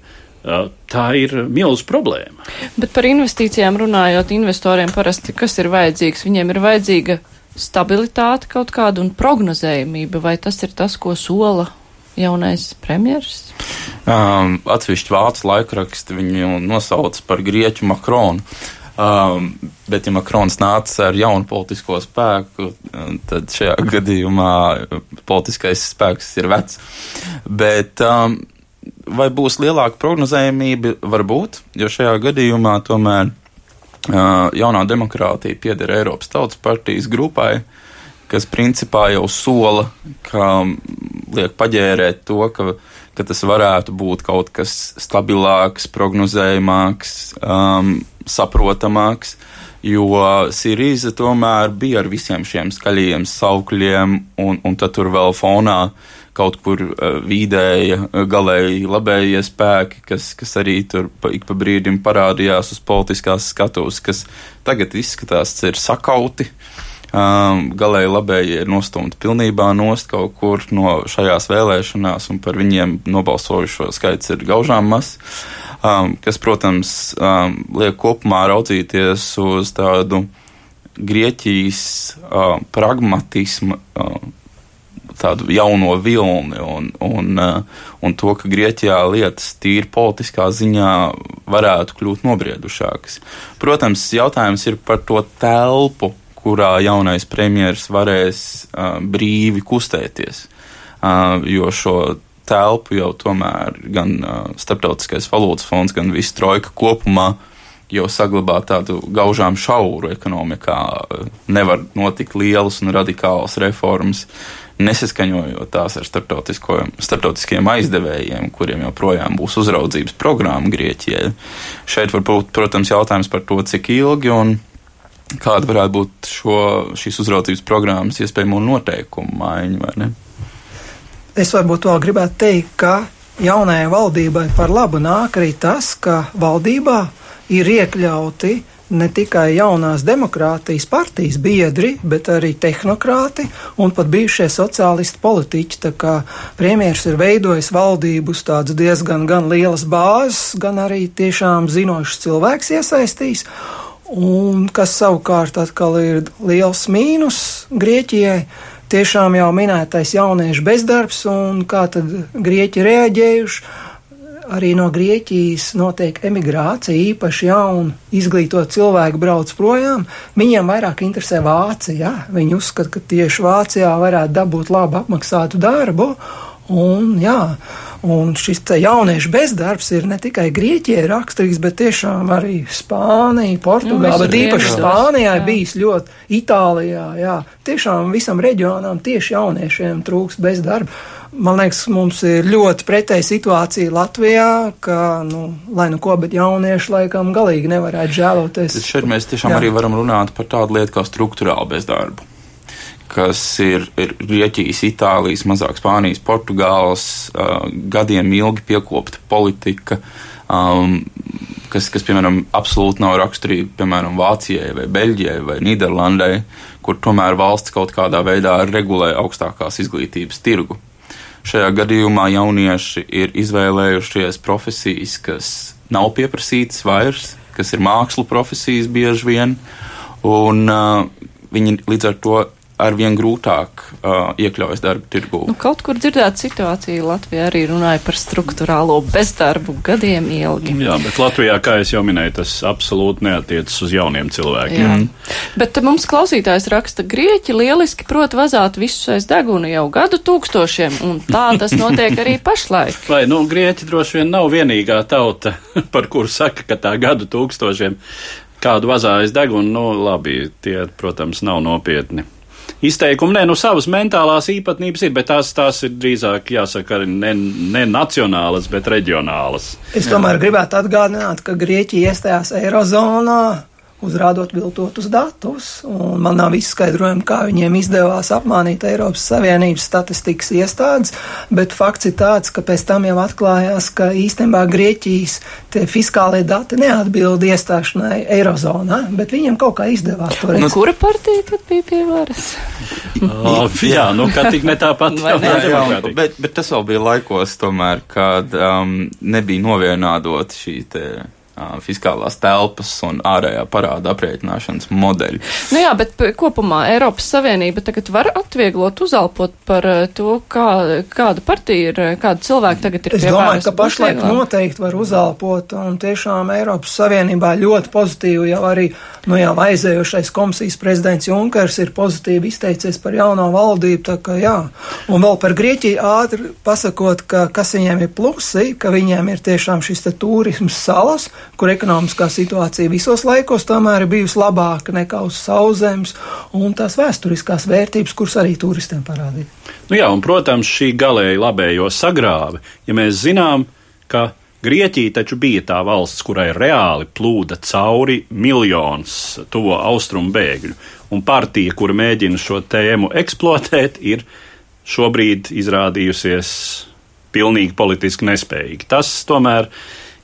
Tā ir milzīga problēma. Bet par investīcijām runājot, investoriem parasti kas ir vajadzīgs? Viņiem ir vajadzīga stabilitāte kaut kāda un prognozējumība, vai tas ir tas, ko sola jaunais premjeras? Um, atsevišķi vācu laikraksti viņu nosauc par grieķu Makronu. Um, bet, ja Makrons nāca ar jaunu politisko spēku, tad šajā gadījumā politiskais spēks ir vecs. Bet, um, vai būs lielāka prognozējumība? Varbūt, jo šajā gadījumā tomēr uh, jaunā demokrātija pieder Eiropas Tautas partijas grupai, kas principā jau sola, ka liek paģērēt to, ka, ka tas varētu būt kaut kas stabilāks, prognozējamāks, um, saprotamāks. Jo Sirīza tomēr bija ar visiem šiem skaļajiem saukļiem, un, un tad tur vēl fonā uh, kaut kur vidēja, uh, galēji labējie spēki, kas, kas arī tur pa, ik pa brīdim parādījās uz politiskās skatuves, kas tagad izskatās, ir sakauti. Um, galēji labējie ir nostumti pilnībā nost kaut kur no šajās vēlēšanās, un par viņiem nobalsojušo skaits ir gaužām mazs. Um, kas, protams, um, liek kopumā raudzīties uz tādu Grieķijas uh, pragmatismu uh, tādu jauno vilni un, un, uh, un to, ka Grieķijā lietas tīri politiskā ziņā varētu kļūt nobriedušākas. Protams, jautājums ir par to telpu, kurā jaunais premjeras varēs uh, brīvi kustēties, uh, jo šo telpu jau tomēr gan uh, Starptautiskais valūtas fonds, gan visa trojka kopumā jau saglabā tādu gaužām šauru ekonomikā. Nevar notikt lielas un radikālas reformas nesaskaņojot tās ar starptautiskiem aizdevējiem, kuriem joprojām būs uzraudzības programma Grieķijai. Šeit var būt, protams, jautājums par to, cik ilgi un kāda varētu būt šo, šīs uzraudzības programmas iespējamo noteikumu maiņa. Es varbūt vēl gribētu teikt, ka jaunajai valdībai par labu nāk arī tas, ka valdībā ir iekļauti ne tikai jaunās demokrātijas partijas biedri, bet arī tehnokrāti un pat bijušie sociālisti politiķi. Tā kā premjeras ir veidojis valdību uz tādas diezgan gan lielas bāzes, gan arī tiešām zinošs cilvēks iesaistījis. Un kas savukārt atkal ir liels mīnus Grieķijai, tiešām jau minētais jauniešu bezdarbs un kā tad Grieķi reaģējuši arī no Grieķijas notiek emigrācija, īpaši jaunu izglītot cilvēku brauc projām. Viņiem vairāk interesē Vācija. Viņi uzskata, ka tieši Vācijā varētu dabūt labu apmaksātu darbu. Un, jā, un šis jauniešu bezdarbs ir ne tikai Grieķijai raksturīgs, bet tiešām arī Spānija, Portugāla, bet īpaši Spānijā ir bijis ļoti, Itālijā, jā, tiešām visam reģionam tieši jauniešiem trūks bezdarba. Man liekas, mums ir ļoti pretēja situācija Latvijā, ka, nu, lai nu ko, bet jaunieši laikam galīgi nevarētu žēloties. Bet šeit mēs tiešām Jā. arī varam runāt par tādu lietu kā struktūrālu bezdarbu kas ir, ir Grieķijas, Itālijas, mazāk Spānijas, Portugāles uh, gadiem ilgi piekopta politika, um, kas, kas, piemēram, absolūti nav raksturīga, piemēram, Vācijai vai Beļģijai vai Nīderlandai, kur tomēr valsts kaut kādā veidā regulē augstākās izglītības tirgu. Šajā gadījumā jaunieši ir izvēlējušies profesijas, kas nav pieprasītas vairs, kas ir mākslu profesijas bieži vien, un uh, viņi līdz ar to arvien grūtāk uh, iekļaujas darba tirgū. Nu, kaut kur dzirdēta situācija Latvijā arī runāja par struktūrālo bezdarbu gadiem ilgi. Jā, bet Latvijā, kā jau minēju, tas absolūti neatiecas uz jauniem cilvēkiem. Jā. Mm. Bet mums klausītājs raksta, Grieķi lieliski prot vazāt visus aiz deguna jau gadu tūkstošiem, un tā tas notiek arī pašlaik. Vai, nu, Grieķi droši vien nav vienīgā tauta, par kuru saka, ka tā gadu tūkstošiem kādu vazājas degunu, nu, labi, tie, protams, nav nopietni izteikumi. Nē, nu savas mentālās īpatnības ir, bet tās, tās ir drīzāk, jāsaka, ne, ne nacionālas, bet reģionālas. Es tomēr gribētu atgādināt, ka Grieķija iestājās Eirozonā uzrādot viltotus datus, un man nav izskaidrojumi, kā viņiem izdevās apmānīt Eiropas Savienības statistikas iestādes, bet fakts ir tāds, ka pēc tam jau atklājās, ka īstenībā Grieķijas fiskālie dati neatbild iestāšanai Eirozonā, bet viņiem kaut kā izdevās to redzēt. Nu, kura partija tad bija pie varas? oh, jā, nu, kā tik ne tāpat. ne? jā, jā, bet, bet tas vēl bija laikos tomēr, kad um, nebija novienādot šī te fiskālās telpas un ārējā parāda aprēķināšanas modeļi. Nu jā, bet kopumā Eiropas Savienība tagad var atvieglot, uzalpot par to, kā, kāda partija ir, kāda cilvēka tagad ir. Es domāju, ka pašlaik noteikti var uzalpot, un tiešām Eiropas Savienībā ļoti pozitīvi jau arī, nu jau aizējošais komisijas prezidents Junkers ir pozitīvi izteicies par jauno valdību, tā ka jā. Un vēl par Grieķiju ātri pasakot, ka kas viņiem ir plusi, ka viņiem ir tiešām šis te turisms salas, kur ekonomiskā situācija visos laikos tomēr ir bijusi labāka nekā uz sauszemes, un tās vēsturiskās vērtības, kuras arī turistiem parādīja. Nu jā, un, protams, šī galēji labējo sagrāve, ja mēs zinām, ka Grieķija taču bija tā valsts, kurai reāli plūda cauri miljons tuvo austrumu bēgļu, un partija, kura mēģina šo tēmu eksploatēt, ir šobrīd izrādījusies pilnīgi politiski nespējīga. Tas tomēr ir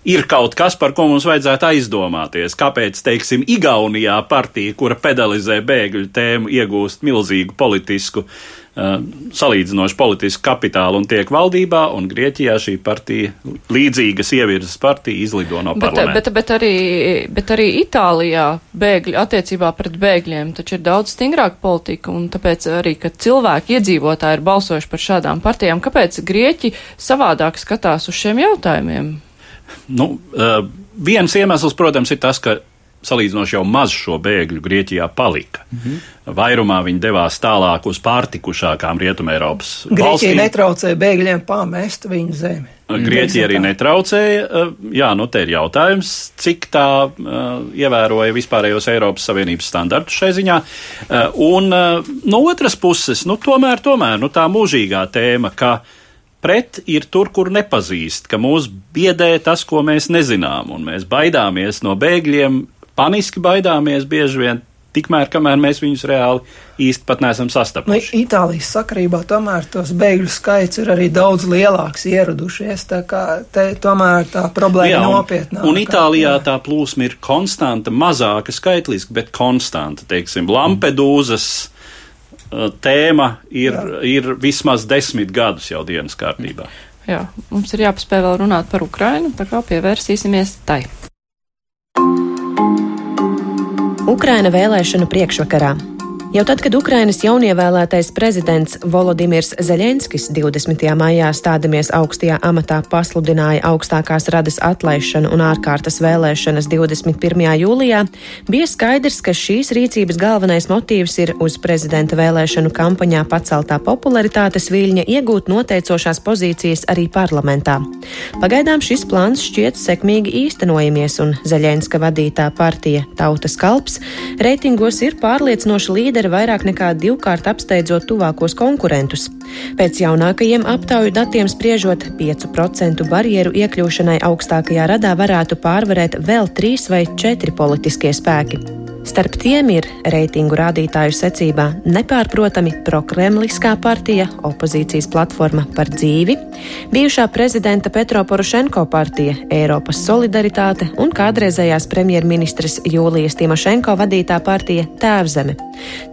ir kaut kas, par ko mums vajadzētu aizdomāties. Kāpēc, teiksim, Igaunijā partija, kura pedalizē bēgļu tēmu, iegūst milzīgu politisku, uh, salīdzinoši politisku kapitālu un tiek valdībā, un Grieķijā šī partija, līdzīga sievietes partija, izlido no parlamenta. Bet, bet, bet, arī, bet arī Itālijā bēgļi, attiecībā pret bēgļiem, taču ir daudz stingrāka politika, un tāpēc arī, ka cilvēki iedzīvotāji ir balsojuši par šādām partijām, kāpēc Grieķi savādāk skatās uz šiem jautājumiem? Nu, uh, viens iemesls, protams, ir tas, ka salīdzinoši jau maz šo bēgļu Grieķijā palika. Mm -hmm. Vairumā viņi devās tālāk uz pārtikušākām Rietumēropas valstīm. Grieķija netraucēja bēgļiem pamest viņu zemi. Grieķija arī netraucēja. Jā, nu te ir jautājums, cik tā uh, ievēroja vispārējos Eiropas Savienības standartus šai ziņā. Uh, un uh, no otras puses, nu tomēr, tomēr, nu tā mūžīgā tēma, ka uh, pret ir tur, kur nepazīst, ka mūs biedē tas, ko mēs nezinām, un mēs baidāmies no bēgļiem, paniski baidāmies bieži vien tikmēr, kamēr mēs viņus reāli īsti pat neesam Nu, sastapuši. Itālijas sakarībā tomēr tos bēgļu skaits ir arī daudz lielāks ieradušies, tā kā te tomēr tā problēma ir nopietnāka. un Itālijā Jā. tā plūsma ir konstanta, mazāka skaitliski, bet konstanta. Teiksim, Lampedūzas uh, tēma ir, ir vismaz desmit gadus jau dienas kārtībā. Jā, mums ir jāpaspēj vēl runāt par Ukrainu, tā kā pievērsīsimies tai. Ukraina vēlēšanu priekšvakarā. Jau tad, kad Ukrainas jaunievēlētais prezidents Volodimirs Zeļenskis 20. maijā stādamies augstajā amatā pasludināja augstākās radas atlaišanu un ārkārtas vēlēšanas 21. jūlijā, bija skaidrs, ka šīs rīcības galvenais motīvs ir uz prezidenta vēlēšanu kampaņā paceltā popularitātes viļņa iegūt noteicošās pozīcijas arī parlamentā. Pagaidām šis plāns šķiet sekmīgi īstenojamies, un Zeļenska vadītā partija Tautas kalps reitingos ir pārliecinoši līderi vairāk nekā divkārt apsteidzot tuvākos konkurentus. Pēc jaunākajiem aptauju datiem spriežot, 5% barjeru iekļūšanai augstākajā radā varētu pārvarēt vēl trīs vai četri politiskie spēki. Starp tiem ir reitingu rādītāju secībā nepārprotami prokremliskā partija, opozīcijas platforma par dzīvi, bijušā prezidenta Petro Porošenko partija, Eiropas solidaritāte un kādreizējās premjerministres Jūlijas Timošenko vadītā partija Tēvzeme.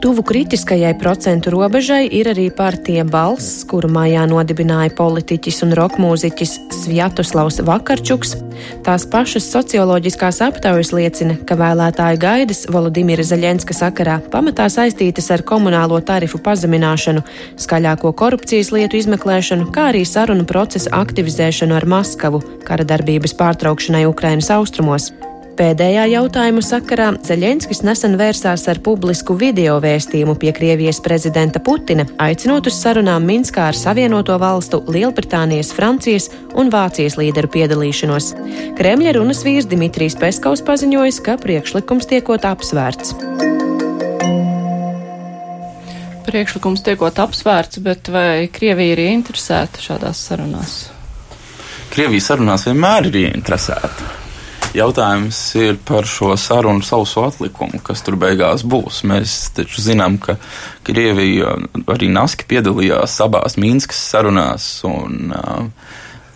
Tuvu kritiskajai procentu robežai ir arī partija Balss, kuru mājā nodibināja politiķis un rokmūziķis Svjatoslavs Vakarčuks. Tās pašas socioloģiskās aptaujas liecina, ka vēlētāju gaidas Volodimira Zaļenska sakarā pamatā saistītas ar komunālo tarifu pazemināšanu, skaļāko korupcijas lietu izmeklēšanu, kā arī sarunu procesa aktivizēšanu ar Maskavu kara darbības pārtraukšanai Ukrainas austrumos. Pēdējā jautājuma sakarā Zeļenskis nesen vērsās ar publisku video vēstījumu pie Krievijas prezidenta Putina, aicinot uz sarunām Minskā ar Savienoto valstu, Lielbritānijas, Francijas un Vācijas līderu piedalīšanos. Kremļa runas vīrs Dimitrijs Peskaus paziņojis, ka priekšlikums tiekot apsvērts. Priekšlikums tiekot apsvērts, bet vai Krievija ir ieinteresēta šādās sarunās? Krievijas sarunās vienmēr ir ieinteresēta. Jautājums ir par šo sarunu sauso atlikumu, kas tur beigās būs. Mēs taču zinām, ka Krievija arī Naski piedalījās abās Mīnskas sarunās un uh,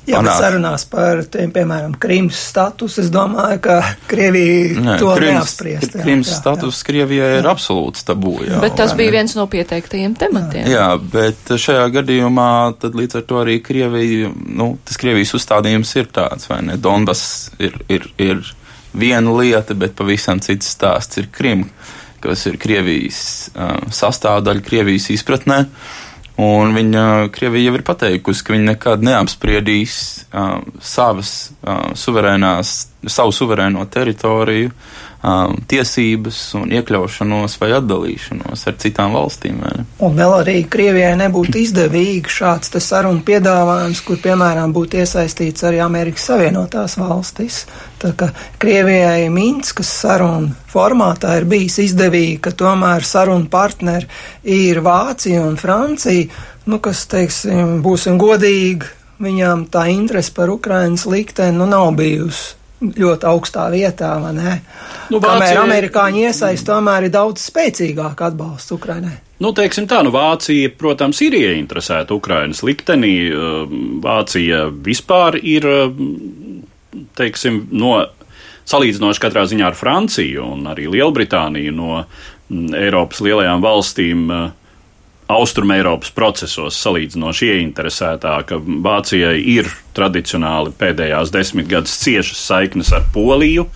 Jā, bet sarunās par, tiem, piemēram, Krimas statusu, es domāju, ka Krievija Nē, to Krims, neapspriest. jā, Krims jā, status Krievijai ir absolūts tabū. Jā, bet tas bija ne? viens no pieteiktajiem tematiem. Jā, bet šajā gadījumā tad līdz ar to arī Krievija, nu, tas Krievijas uzstādījums ir tāds, vai ne? Donbass ir, ir, ir viena lieta, bet pavisam cits stāsts ir Krim, kas ir Krievijas uh, sastāvdaļa Krievijas izpratnē. Un viņa, Krievija jau ir pateikusi, ka viņa nekad neapspriedīs uh, savas uh, suverēnās, savu suverēno teritoriju, uh, tiesības un iekļaušanos vai atdalīšanos ar citām valstīm. Un vēl arī Krievijai nebūtu izdevīgi šāds sarunu piedāvājums, kur, piemēram, būtu iesaistīts arī Amerikas Savienotās valstis. Tā kā Krievijai Minskas sarunu formātā ir bijis izdevīgi, ka tomēr sarunu partneri ir Vācija un Francija, nu, kas, teiksim, būsim godīgi, viņām tā interese par Ukrainas likteni, nu, nav bijusi ļoti augstā vietā? Nu, Kamēr amerikāņi iesaist, tomēr ir daudz spēcīgāk atbalsts Ukrainai. Nu, teiksim tā, nu, Vācija, protams, ir ieinteresēta Ukrainas liktenī. Uh, Vācija vispār ir, uh, teiksim, no salīdzinoši katrā ziņā ar Franciju un arī Lielbritāniju no mm, Eiropas lielajām valstīm. uh, Austrum Eiropas procesos salīdzinoši ieinteresētāka. Vācijai ir tradicionāli pēdējās desmit gadus ciešas saiknes ar Poliju,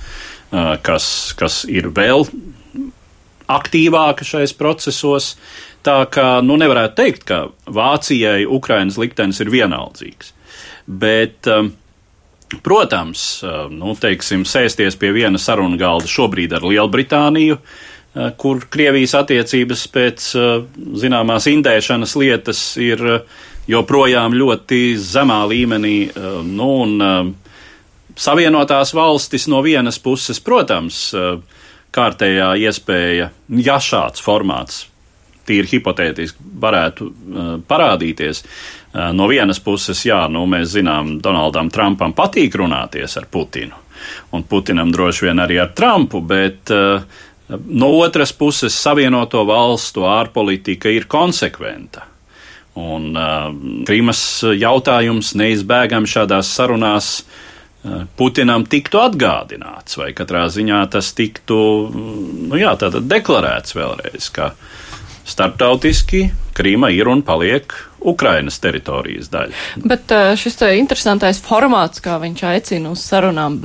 kas, kas ir vēl aktīvāka šais procesos. Tā kā nu, nevarētu teikt, ka Vācijai Ukrainas liktenis ir vienaldzīgs. Bet, protams, nu, teiksim, sēsties pie viena sarunu galda šobrīd ar Lielbritāniju, kur Krievijas attiecības pēc uh, zināmās indēšanas lietas ir uh, joprojām ļoti zemā līmenī. Nu, un, Savienotās valstis no vienas puses, protams, kārtējā iespēja, ja šāds formāts tīri hipotētiski varētu parādīties. No vienas puses, jā, nu, mēs zinām, Donaldam Trumpam patīk runāties ar Putinu, un Putinam droši vien arī ar Trumpu, bet uh, No otras puses, Savienoto valstu ārpolitika ir konsekventa. Un uh, Krīmas jautājums neizbēgami šādās sarunās uh, Putinam tiktu atgādināts, vai katrā ziņā tas tiktu nu jā, deklarēts vēlreiz, ka starptautiski Krīma ir un paliek Ukrainas teritorijas daļa. Bet uh, šis te interesantais formāts, kā viņš aicina uz sarunām,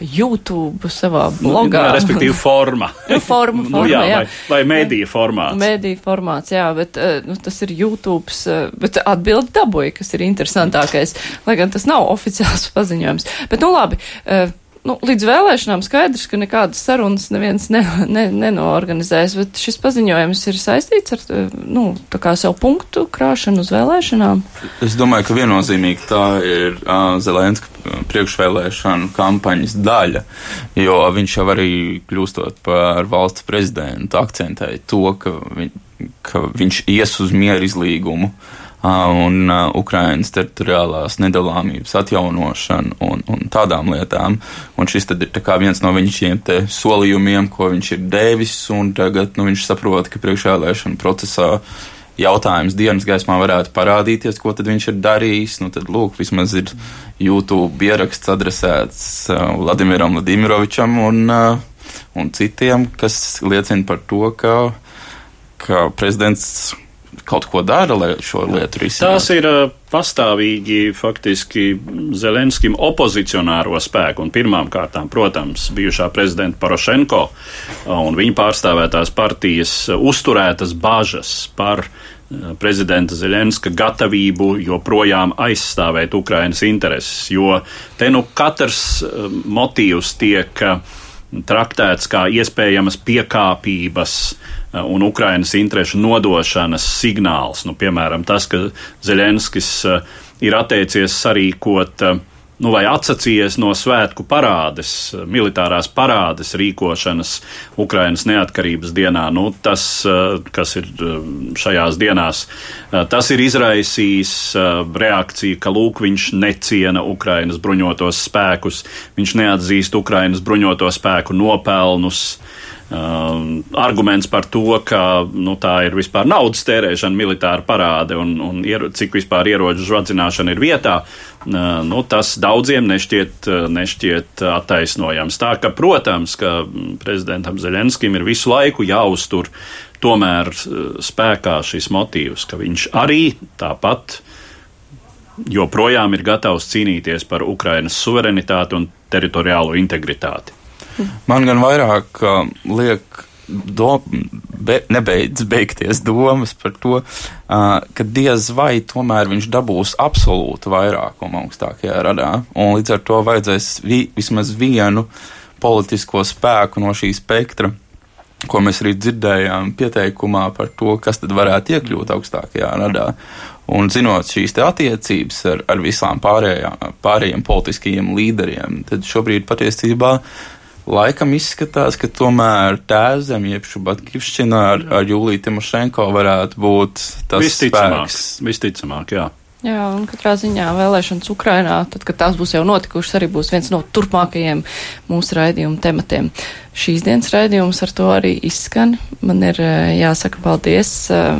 YouTube savā Nu, blogā. Nu, respektīvi forma. Nu, forma, forma, nu, jā, jā. Vai, vai mēdīja formāts. Mēdīja formāts, jā, bet uh, nu, tas ir YouTube, uh, bet atbildi dabūja, kas ir interesantākais, lai gan tas nav oficiāls paziņojums. Bet, nu labi, uh, nu, līdz vēlēšanām skaidrs, ka nekādas sarunas neviens ne, ne, nenoorganizēs, bet šis paziņojums ir saistīts ar, uh, nu, savu punktu krāšanu uz vēlēšanām. Es domāju, ka viennozīmīgi tā ir uh, Zelenska priekšvēlēšanu kampaņas daļa, jo viņš jau arī kļūstot par valsts prezidentu akcentēja to, ka, viņ, ka viņš ies uz mieru izlīgumu un Ukrainas teritoriālās nedalāmības atjaunošanu un, un tādām lietām. Un šis tad ir viens no viņa šiem solījumiem, ko viņš ir devis, un tagad nu, viņš saprot, ka priekšvēlēšana procesā jautājums dienas gaismā varētu parādīties, ko tad viņš ir darījis. Nu, tad, lūk, vismaz ir YouTube ieraksts adresēts Vladimiram Vladimirovičam un, un citiem, kas liecina par to, ka, ka prezidents kaut ko dara, lai šo lietu risinātu. Tās ir uh, pastāvīgi faktiski Zelenskim opozicionāro spēku un pirmām kārtām, protams, bijušā prezidenta Porošenko un viņa pārstāvētās partijas uzturētas bažas par uh, prezidenta Zelenska gatavību joprojām aizstāvēt Ukrainas intereses, jo te nu katrs uh, motīvs tiek traktēts kā iespējamas piekāpības un Ukrainas interešu nodošanas signāls. Nu, piemēram, tas, ka Zelenskis ir atteicies sarīkot nu, vai atsacījies no svētku parādes, militārās parādes rīkošanas Ukrainas neatkarības dienā. Nu, tas, kas ir šajās dienās, tas ir izraisījis reakciju, ka lūk, viņš neciena Ukrainas bruņotos spēkus, viņš neatzīst Ukrainas bruņoto spēku nopelnus. Uh, arguments par to, ka nu, tā ir vispār naudas tērēšana, militāra parāde un, un iero, cik vispār ieroču žvadzināšana ir vietā, uh, nu, tas daudziem nešķiet, nešķiet attaisnojams. Tā ka, protams, ka prezidentam Zeļenskim ir visu laiku jāuztur tomēr spēkā šis motīvs, ka viņš arī tāpat joprojām ir gatavs cīnīties par Ukrainas suverenitāti un teritoriālo integritāti. Man gan vairāk uh, liek do, be, nebeidz beigties domas par to, uh, ka diez vai tomēr viņš dabūs absolūtu vairākumu augstākajā radā, un līdz ar to vajadzēs vi, vismaz vienu politisko spēku no šī spektra, ko mēs arī dzirdējām pieteikumā par to, kas tad varētu iekļūt augstākajā radā. Un zinot šīs attiecības ar, ar visām pārējām, pārējiem politiskajiem līderiem, tad šobrīd patiesībā uh, Laikam izskatās, ka tomēr tēvzem, jeb Šubatkivšķina ar, ar Juliju Timošenko varētu būt tas visticamāk, spēks. Visticamāk, jā. Jā, un katrā ziņā vēlēšanas Ukrainā, tad, kad tās būs jau notikušas, arī būs viens no turpmākajiem mūsu raidījuma tematiem. Šīs dienas raidījums ar to arī izskan. Man ir jāsaka paldies.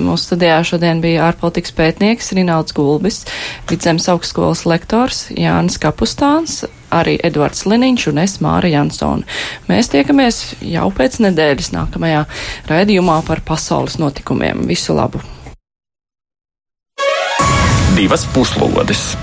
Mūsu studijā šodien bija ārpolitikas pētnieks Rinalds Gulbis, Vidzemes augstskolas lektors Jānis Kapustāns, arī Edvards Liniņš un es Māra Jansona. Mēs tiekamies jau pēc nedēļas nākamajā raidījumā par pasaules notikumiem. Visu labu! Divas puslodes!